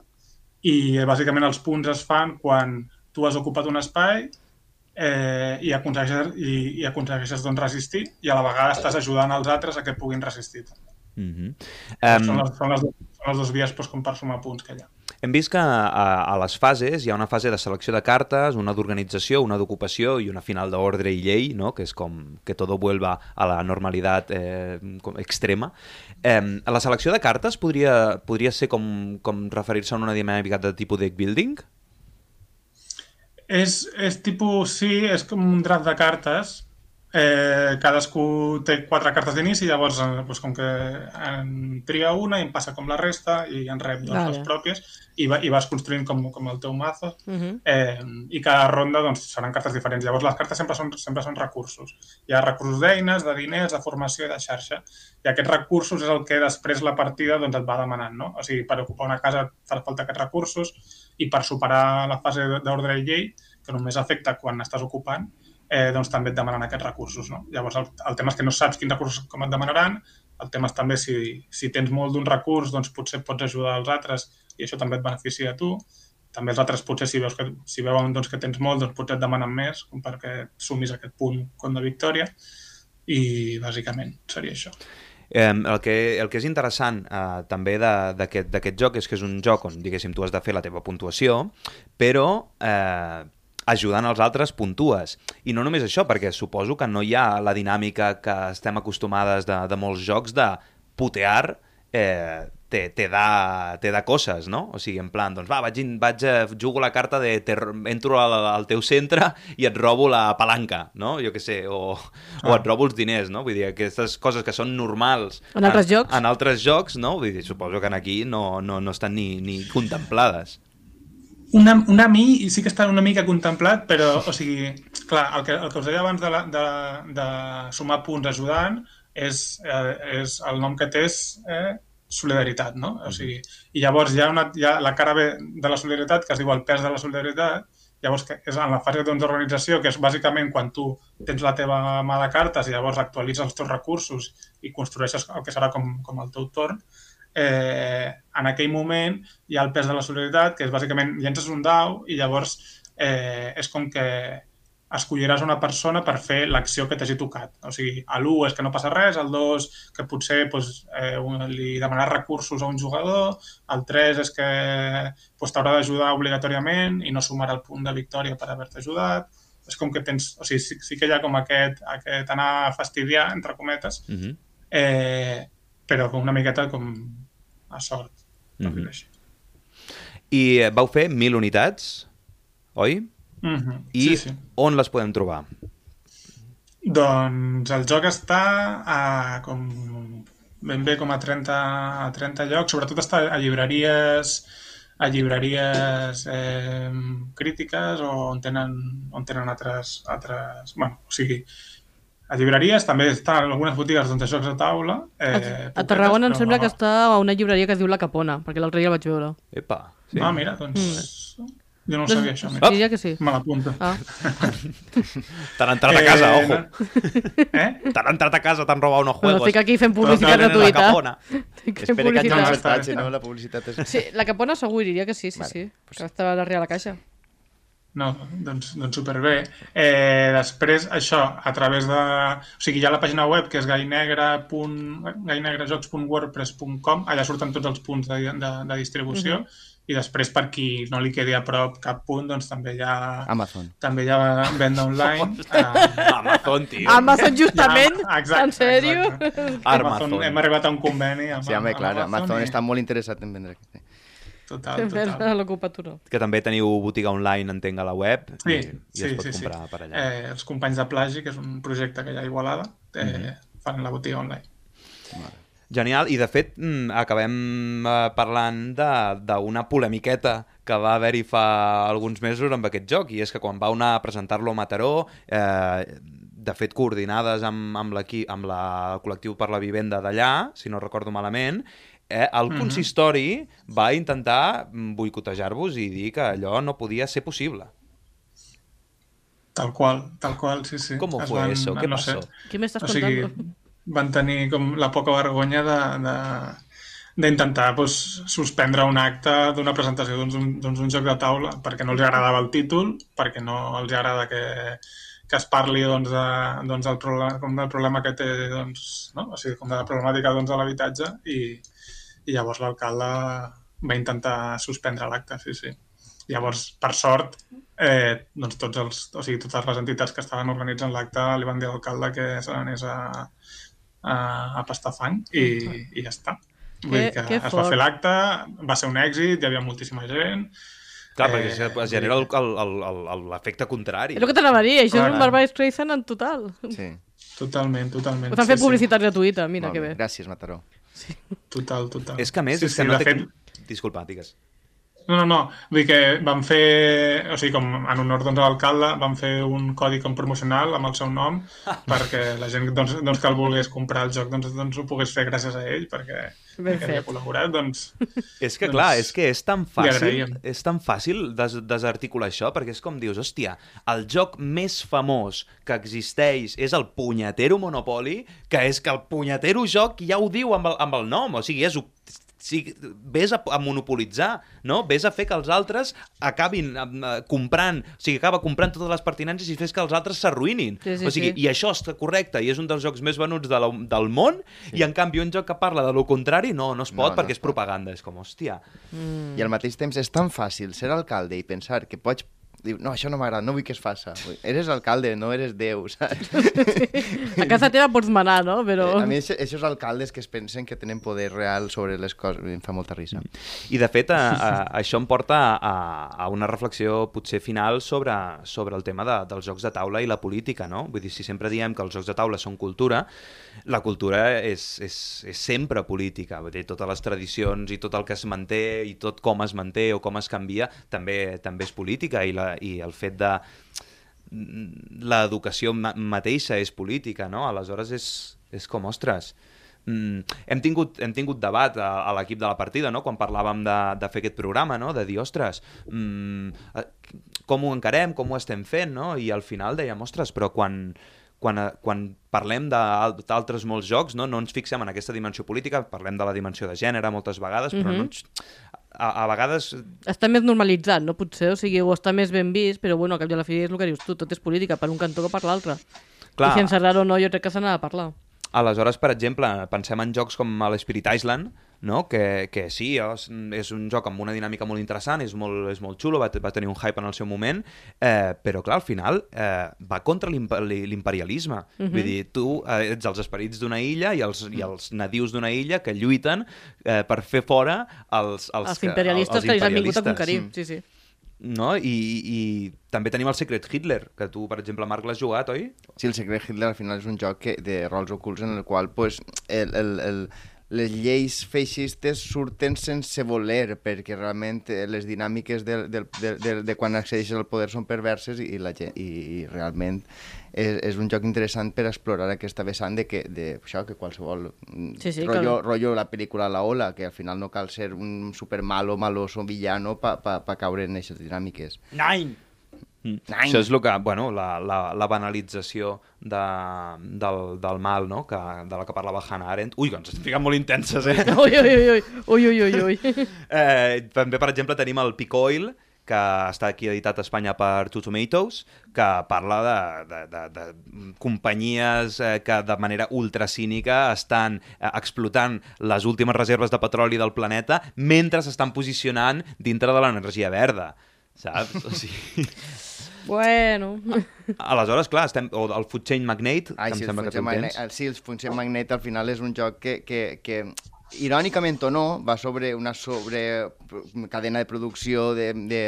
[SPEAKER 6] i eh, bàsicament els punts es fan quan tu has ocupat un espai eh, i aconsegueixes, i, i aconsegueixes doncs, resistir i a la vegada estàs ajudant els altres a que puguin resistir.
[SPEAKER 1] Mm -hmm.
[SPEAKER 6] són, les, són, les, són les dues vies doncs, com per sumar punts que hi ha.
[SPEAKER 1] Hem vist que a, a les fases hi ha una fase de selecció de cartes, una d'organització, una d'ocupació i una final d'ordre i llei, no? que és com que todo vuelva a la normalitat eh, com extrema. Eh, la selecció de cartes podria, podria ser com, com referir-se a una dinàmica de tipus deck building?
[SPEAKER 6] És, és tipus, sí, és com un draft de cartes. Eh, cadascú té quatre cartes d'inici, llavors eh, doncs, com que en tria una i en passa com la resta i en rep doncs,
[SPEAKER 3] Vale.
[SPEAKER 6] les pròpies i, va, i vas construint com, com el teu mazo
[SPEAKER 3] Uh -huh.
[SPEAKER 6] eh, i cada ronda doncs, seran cartes diferents. Llavors les cartes sempre són, sempre són recursos. Hi ha recursos d'eines, de diners, de formació i de xarxa. I aquests recursos és el que després la partida doncs, et va demanant. No? O sigui, per ocupar una casa et fa falta aquests recursos i per superar la fase d'ordre i llei, que només afecta quan estàs ocupant, eh, doncs també et demanen aquests recursos. No? Llavors el, el tema és que no saps quins recursos com et demanaran, el tema és també si, si tens molt d'un recurs, doncs potser pots ajudar els altres i això també et beneficia a tu. També els altres potser si, veus que, si veuen doncs, que tens molt, doncs potser et demanen més com perquè sumis aquest punt com de victòria i bàsicament seria això.
[SPEAKER 1] Eh, el, que, el que és interessant eh, també d'aquest joc és que és un joc on, diguéssim, tu has de fer la teva puntuació, però eh, ajudant els altres puntues. I no només això, perquè suposo que no hi ha la dinàmica que estem acostumades de, de molts jocs de putear eh, te, te, da, te da coses, no? O sigui, en plan, doncs va, vaig, vaig a, jugo la carta de te, entro al, al teu centre i et robo la palanca, no? Jo què sé, o, o et robo els diners, no? Vull dir, aquestes coses que són normals
[SPEAKER 3] En altres jocs.
[SPEAKER 1] en altres jocs, no? Vull dir, suposo que en aquí no, no, no estan ni, ni contemplades.
[SPEAKER 6] Una, una mi sí que està una mica contemplat, però, o sigui, clar, el que, el que us deia abans de, la, de, de sumar punts ajudant és, eh, és el nom que té és eh, solidaritat, no? O sigui, i llavors hi ha, una, hi ha la cara B de la solidaritat que es diu el pes de la solidaritat, llavors que és en la fase d'organització, que és bàsicament quan tu tens la teva mà de cartes i llavors actualitzes els teus recursos i construeixes el que serà com, com el teu torn, eh, en aquell moment hi ha el pes de la solidaritat, que és bàsicament llences un dau i llavors eh, és com que escolliràs una persona per fer l'acció que t'hagi tocat. O sigui, a l'1 és que no passa res, al 2 que potser doncs, eh, un- li demanaràs recursos a un jugador, el 3 és que doncs, t'haurà d'ajudar obligatòriament i no sumarà el punt de victòria per haver-te ajudat. És com que tens... O sigui, sí, sí que hi ha com aquest, aquest anar a fastidiar, entre cometes,
[SPEAKER 1] Uh -huh.
[SPEAKER 6] eh, però com una miqueta com a sort.
[SPEAKER 1] -huh.
[SPEAKER 6] així.
[SPEAKER 1] I eh, vau fer mil unitats, oi?
[SPEAKER 6] Mhm,
[SPEAKER 1] I
[SPEAKER 6] sí, sí.
[SPEAKER 1] on les podem trobar?
[SPEAKER 6] Doncs el joc està a com ben bé com a 30, a 30 llocs, sobretot està a llibreries a llibreries eh, crítiques o on tenen, on tenen altres, altres... Bueno, o sigui, a llibreries també està en algunes botigues doncs, de jocs de taula. Eh,
[SPEAKER 3] A Tarragona em sembla
[SPEAKER 6] però
[SPEAKER 3] que està a una llibreria que es diu La Capona, perquè l'altre dia el vaig veure.
[SPEAKER 1] Epa,
[SPEAKER 6] Sí. Ah, mira, doncs... Jo no ho
[SPEAKER 3] Doncs-
[SPEAKER 6] sabia, això. Mira.
[SPEAKER 3] Diria que sí.
[SPEAKER 6] Me l'apunto.
[SPEAKER 3] Ah.
[SPEAKER 1] T'han entrat a casa,
[SPEAKER 6] Eh,
[SPEAKER 1] ojo.
[SPEAKER 6] Eh?
[SPEAKER 1] T'han entrat a casa, t'han robat unos
[SPEAKER 3] Bueno,
[SPEAKER 1] juegos.
[SPEAKER 3] estic aquí fent publicitat
[SPEAKER 1] no, no, no,
[SPEAKER 3] gratuïta.
[SPEAKER 4] Espera que hagi
[SPEAKER 3] publicitat.
[SPEAKER 4] un
[SPEAKER 6] està
[SPEAKER 4] estatge,
[SPEAKER 6] està
[SPEAKER 4] no? La publicitat és...
[SPEAKER 3] Sí, la Capona segur diria que sí, sí, sí. Que estava darrere la caixa.
[SPEAKER 6] No, doncs, doncs superbé. Eh, després, això, a través de... O sigui, hi ha la pàgina web que és gainegre.- gainegrejocs.wordpress.com allà surten tots els punts de, de, de distribució
[SPEAKER 4] Mhm.
[SPEAKER 6] i després per qui no li quedi a prop cap punt, doncs també hi ha,
[SPEAKER 4] Amazon.
[SPEAKER 6] també hi ha venda online. eh,
[SPEAKER 1] Amazon, tio.
[SPEAKER 3] Amazon, justament?
[SPEAKER 6] Ja, exacte,
[SPEAKER 3] En sèrio?
[SPEAKER 6] exacte.
[SPEAKER 1] Amazon.
[SPEAKER 6] Amazon. Hem arribat a un conveni amb,
[SPEAKER 4] Sí, home,
[SPEAKER 6] amb
[SPEAKER 4] clar, Amazon
[SPEAKER 6] i-
[SPEAKER 4] està molt interessat en vendre aquest.
[SPEAKER 6] Total, total.
[SPEAKER 3] l'ocupatura.
[SPEAKER 1] Que també teniu botiga online, entenc, a la web.
[SPEAKER 6] Sí,
[SPEAKER 1] i, i
[SPEAKER 6] sí,
[SPEAKER 1] es pot
[SPEAKER 6] sí, sí.
[SPEAKER 1] comprar per allà.
[SPEAKER 6] Eh, els companys de Plagi, que és un projecte que hi ha a Igualada, eh,
[SPEAKER 1] Mhm.
[SPEAKER 6] fan la botiga online.
[SPEAKER 1] Genial, i de fet mm, acabem eh, parlant de- d'una polemiqueta que va haver-hi fa alguns mesos amb aquest joc, i és que quan va anar a presentar-lo a Mataró, eh, de fet coordinades amb, amb, amb la, el col·lectiu per la vivenda d'allà, si no recordo malament, eh, el
[SPEAKER 6] Mhm.
[SPEAKER 1] consistori va intentar mm, boicotejar-vos i dir que allò no podia ser possible.
[SPEAKER 6] Tal qual, tal qual, sí, sí.
[SPEAKER 1] ¿Cómo
[SPEAKER 6] Es
[SPEAKER 1] fue eso? ¿Qué
[SPEAKER 6] no
[SPEAKER 1] pasó?
[SPEAKER 6] Sé,
[SPEAKER 3] Què m'estàs
[SPEAKER 6] o sigui,
[SPEAKER 3] contant?
[SPEAKER 6] van tenir com la poca vergonya de, de, d'intentar pues, suspendre un acte d'una presentació doncs, un, doncs, un joc de taula perquè no els agradava el títol, perquè no els agrada que, que es parli doncs, de, doncs, del, problema, com del problema que té, doncs, no? o sigui, com de la problemàtica doncs, de l'habitatge i, i llavors l'alcalde va intentar suspendre l'acte, sí, sí. Llavors, per sort, eh, doncs tots els, o sigui, totes les entitats que estaven organitzant l'acte li van dir a l'alcalde que se n'anés a, a, a pastar fang i, i ja està. Vull dir que
[SPEAKER 3] que
[SPEAKER 6] es va
[SPEAKER 3] fort.
[SPEAKER 6] fer l'acte, va ser un èxit, hi havia moltíssima gent,
[SPEAKER 1] Clar,
[SPEAKER 6] Eh,
[SPEAKER 1] perquè es, es genera el- el- el- el- el- l'efecte contrari.
[SPEAKER 3] És el que t'anava a dir, això és
[SPEAKER 6] Clar.
[SPEAKER 3] un Barbara Streisand en total.
[SPEAKER 4] Sí.
[SPEAKER 6] totalment, totalment.
[SPEAKER 3] Us han fet
[SPEAKER 6] sí, sí.
[SPEAKER 3] publicitat gratuïta, mira
[SPEAKER 4] Molt
[SPEAKER 3] que
[SPEAKER 4] bé.
[SPEAKER 3] bé.
[SPEAKER 4] Gràcies, Mataró.
[SPEAKER 6] Total, total.
[SPEAKER 1] És que a més,
[SPEAKER 6] sí,
[SPEAKER 1] és que
[SPEAKER 6] sí,
[SPEAKER 1] no
[SPEAKER 6] de
[SPEAKER 1] té...
[SPEAKER 6] fet,
[SPEAKER 1] Disculpa, digues.
[SPEAKER 6] No, no, no. Vull dir que van fer, o sigui, com en honor doncs, a l'alcalde, van fer un codi com promocional amb el seu nom perquè la gent doncs, doncs, que el volgués comprar el joc doncs, doncs ho pogués fer gràcies a ell perquè,
[SPEAKER 3] Ben
[SPEAKER 6] perquè havia
[SPEAKER 3] fet.
[SPEAKER 6] col·laborat, doncs...
[SPEAKER 1] És que,
[SPEAKER 6] Doncs,
[SPEAKER 1] clar, és que és tan fàcil, és tan fàcil des desarticular això, perquè és com dius, hòstia, el joc més famós que existeix és el punyetero Monopoly, que és que el punyetero joc ja ho diu amb el, amb el nom, o sigui, és... Sí, vés a, a monopolitzar, no? Vés a fer que els altres acabin eh, comprant, o sigui, acaba comprant totes les pertinences i fes que els altres s'arruïnin.
[SPEAKER 3] Sí, sí,
[SPEAKER 1] o sigui,
[SPEAKER 3] sí.
[SPEAKER 1] i això està correcte, i és un dels jocs més venuts de la, del món, sí. i en canvi un joc que parla de lo contrari, no, no es
[SPEAKER 4] No,
[SPEAKER 1] pot
[SPEAKER 4] no
[SPEAKER 1] perquè
[SPEAKER 4] es
[SPEAKER 1] és propaganda. És com, hòstia,
[SPEAKER 3] Mm.
[SPEAKER 4] I al mateix temps és tan fàcil ser alcalde i pensar que pots dir, no, això no m'agrada, no vull que es faça. Eres alcalde, no eres Déu, saps?
[SPEAKER 3] A casa teva pots manar, no? Però...
[SPEAKER 4] A mi, això- aquests alcaldes que es pensen que tenen poder real sobre les coses, em fa molta risa.
[SPEAKER 1] I de fet, a, a, això em porta a, a una reflexió potser final sobre, sobre el tema de, dels jocs de taula i la política, no? Vull dir, si sempre diem que els jocs de taula són cultura, la cultura és, és, és sempre política. Vull dir, totes les tradicions i tot el que es manté i tot com es manté o com es canvia també també és política i, la, i el fet de l'educació ma mateixa és política, no? Aleshores és, és com, ostres, mm, hem, tingut, hem tingut debat a, a l'equip de la partida, no? quan parlàvem de, de fer aquest programa, no? de dir, ostres, mm, eh, com ho encarem, com ho estem fent, no? i al final dèiem, ostres, però quan, quan, eh, quan parlem d'al- d'altres molts jocs, no? no ens fixem en aquesta dimensió política, parlem de la dimensió de gènere moltes vegades, però
[SPEAKER 3] Mhm.
[SPEAKER 1] no ens, a, a vegades
[SPEAKER 3] Està més normalitzat, no? Potser, o sigui, o està més ben vist, però bueno, al cap i a la fi és el que dius tu, tot és política, per un cantó que per l'altre. I sense rar o no, jo crec que se n'ha de parlar.
[SPEAKER 1] Aleshores, per exemple, pensem en jocs com l'Spirit Island, no? que, que sí, és, és un joc amb una dinàmica molt interessant, és molt, és molt xulo, va, va tenir un hype en el seu moment, eh, però clar, al final eh, va contra l'imp- l'imperialisme.
[SPEAKER 3] Mhm.
[SPEAKER 1] Vull dir, tu eh, ets els esperits d'una illa i els, i els nadius d'una illa que lluiten eh, per fer fora els, els,
[SPEAKER 3] Els, imperialistes
[SPEAKER 1] els
[SPEAKER 3] que ells han vingut a
[SPEAKER 1] imperialistes.
[SPEAKER 3] conquerir. Sí, sí.
[SPEAKER 1] No? I, I també tenim el Secret Hitler, que tu, per exemple, Marc, l'has jugat, oi?
[SPEAKER 4] Sí, el Secret Hitler al final és un joc que, de rols ocults en el qual pues, el, el, el, les lleis feixistes surten sense voler, perquè realment eh, les dinàmiques de, de, de, de, de quan accedeixes al poder són perverses i, la gent, i, i realment és, és un joc interessant per explorar aquesta vessant de que, de, això, que qualsevol mm,
[SPEAKER 3] Sí, sí,
[SPEAKER 4] rotllo,
[SPEAKER 3] que-
[SPEAKER 4] rotllo la pel·lícula La Ola, que al final no cal ser un super malo, maloso, villano pa, pa, pa caure en aquestes dinàmiques.
[SPEAKER 5] Nine!
[SPEAKER 1] Mm. Això és el que, bueno, la, la, la banalització de, del, del mal, no?, que, de la que parlava Hannah Arendt. Ui, que ens estem ficant molt intenses, eh?
[SPEAKER 3] Ui, ui, ui, ui, ui, ui, ui, ui.
[SPEAKER 1] Eh, també, per exemple, tenim el Pic Oil, que està aquí editat a Espanya per Two Tomatoes, que parla de, de, de, de companyies eh, que de manera ultracínica estan eh, explotant les últimes reserves de petroli del planeta mentre s'estan posicionant dintre de l'energia verda, saps? O sigui...
[SPEAKER 3] Bueno.
[SPEAKER 1] Aleshores, clar, estem... O el Food Chain Magnate,
[SPEAKER 4] Ai,
[SPEAKER 1] que
[SPEAKER 4] sí,
[SPEAKER 1] em
[SPEAKER 4] el
[SPEAKER 1] sembla que tu
[SPEAKER 4] Magnate,
[SPEAKER 1] tens.
[SPEAKER 4] el, sí, el Function Magnate al final és un joc que, que, que irònicament o no, va sobre una sobre cadena de producció de, de,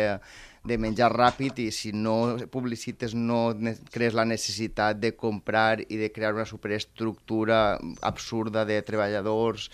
[SPEAKER 4] de menjar ràpid i si no publicites no crees la necessitat de comprar i de crear una superestructura absurda de treballadors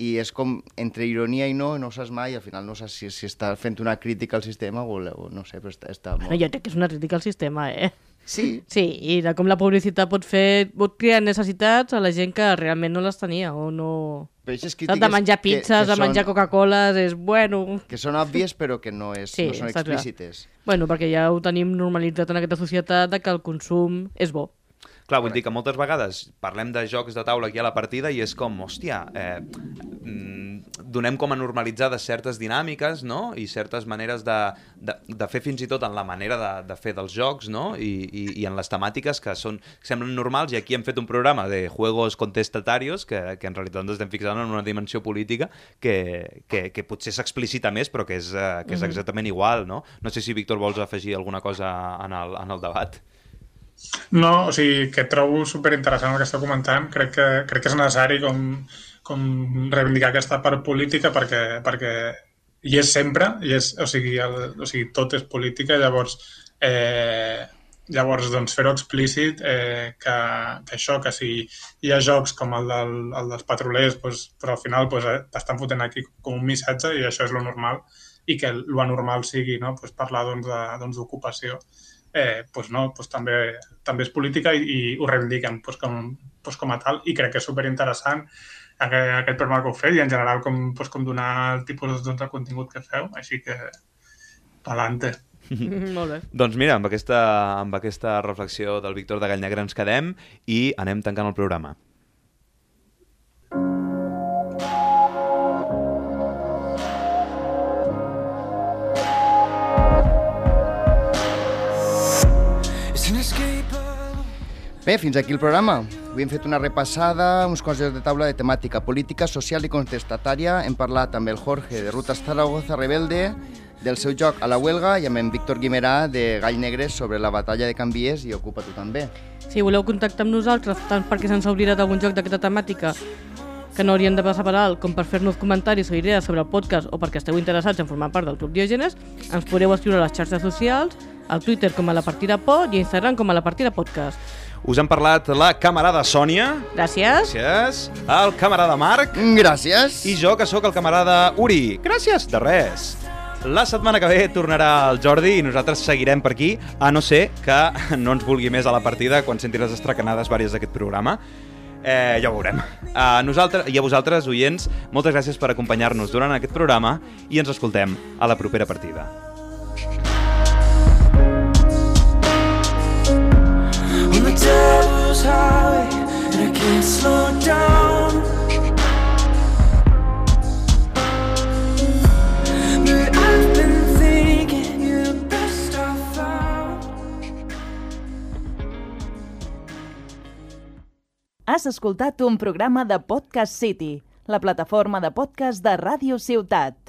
[SPEAKER 4] i és com entre ironia i no, no saps mai, al final no saps si, si està fent una crítica al sistema o, o no sé, però està, està molt...
[SPEAKER 3] No, jo crec que és una crítica al sistema, eh?
[SPEAKER 4] Sí.
[SPEAKER 3] Sí, i de com la publicitat pot fer... pot crear necessitats a la gent que realment no les tenia o no...
[SPEAKER 4] Però aquestes?
[SPEAKER 3] De menjar
[SPEAKER 4] que-
[SPEAKER 3] pizzas,
[SPEAKER 4] que
[SPEAKER 3] de menjar
[SPEAKER 4] són-
[SPEAKER 3] Coca-Coles, és bueno...
[SPEAKER 4] que són òbvies però que no, és,
[SPEAKER 3] Sí,
[SPEAKER 4] no són
[SPEAKER 3] està clar.
[SPEAKER 4] explícites.
[SPEAKER 3] Bueno, perquè ja ho tenim normalitzat en aquesta societat de que el consum és bo.
[SPEAKER 1] Clar, vull dir que moltes vegades parlem de jocs de taula aquí a la partida i és com, hòstia, eh, mm, donem com a normalitzades certes dinàmiques, no?, i certes maneres de, de, de fer fins i tot en la manera de, de fer dels jocs, no?, I, i, i en les temàtiques que són que semblen normals, i aquí hem fet un programa de juegos contestatarios que, que en realitat ens estem fixant en una dimensió política que, que, que potser s'explicita més, però que és, eh, que és exactament igual, no? No sé si, Víctor, vols afegir alguna cosa en el, en el debat.
[SPEAKER 6] No, o sigui, que trobo superinteressant el que esteu comentant. Crec que, crec que és necessari com, com reivindicar aquesta part política perquè, perquè hi és sempre, i és, o, sigui, el, o sigui, tot és política, llavors, eh, llavors doncs, fer-ho explícit eh, que, que això, que si hi ha jocs com el, del, el dels petrolers, doncs, però al final doncs, eh, t'estan fotent aquí com un missatge i això és lo normal i que lo anormal sigui no? pues parlar doncs, doncs, d'ocupació eh, pues no, pues també, també és política i, i ho reivindiquen pues com, pues com a tal i crec que és superinteressant aquest, aquest programa que heu fet i en general com, pues com donar el tipus doncs, de contingut que feu, així que pa'lante.
[SPEAKER 3] Molt bé.
[SPEAKER 1] Doncs mira, amb aquesta, amb aquesta reflexió del Víctor de Gallnegre ens quedem i anem tancant el programa.
[SPEAKER 4] Bé, fins aquí el programa. Avui hem fet una repassada, uns coses de taula de temàtica política, social i contestatària. Hem parlat amb el Jorge de Ruta Zaragoza Rebelde, del seu joc a la huelga, i amb en Víctor Guimerà de Gall Negre sobre la batalla de Canvies i Ocupa tu també.
[SPEAKER 3] Si voleu contactar amb nosaltres, tant perquè se'ns ha oblidat algun joc d'aquesta temàtica que no haurien de passar per alt, com per fer-nos comentaris o idees sobre el podcast o perquè esteu interessats en formar part del Club Diògenes, ens podeu escriure a les xarxes socials, al Twitter com a la partida pod i a Instagram com a la partida podcast.
[SPEAKER 1] Us han parlat la camarada Sònia.
[SPEAKER 3] Gràcies.
[SPEAKER 1] Gràcies. El camarada Marc.
[SPEAKER 4] Gràcies.
[SPEAKER 1] I jo, que sóc el camarada Uri. Gràcies. De res. La setmana que ve tornarà el Jordi i nosaltres seguirem per aquí, a no ser que no ens vulgui més a la partida quan senti les estracanades vàries d'aquest programa. Eh, ja ho veurem. A nosaltres i a vosaltres, oients, moltes gràcies per acompanyar-nos durant aquest programa i ens escoltem a la propera partida.
[SPEAKER 10] Highway and I can't slow down. But thinking the found.
[SPEAKER 2] Has escoltat un programa de Podcast City, la plataforma de podcast de Ràdio Ciutat.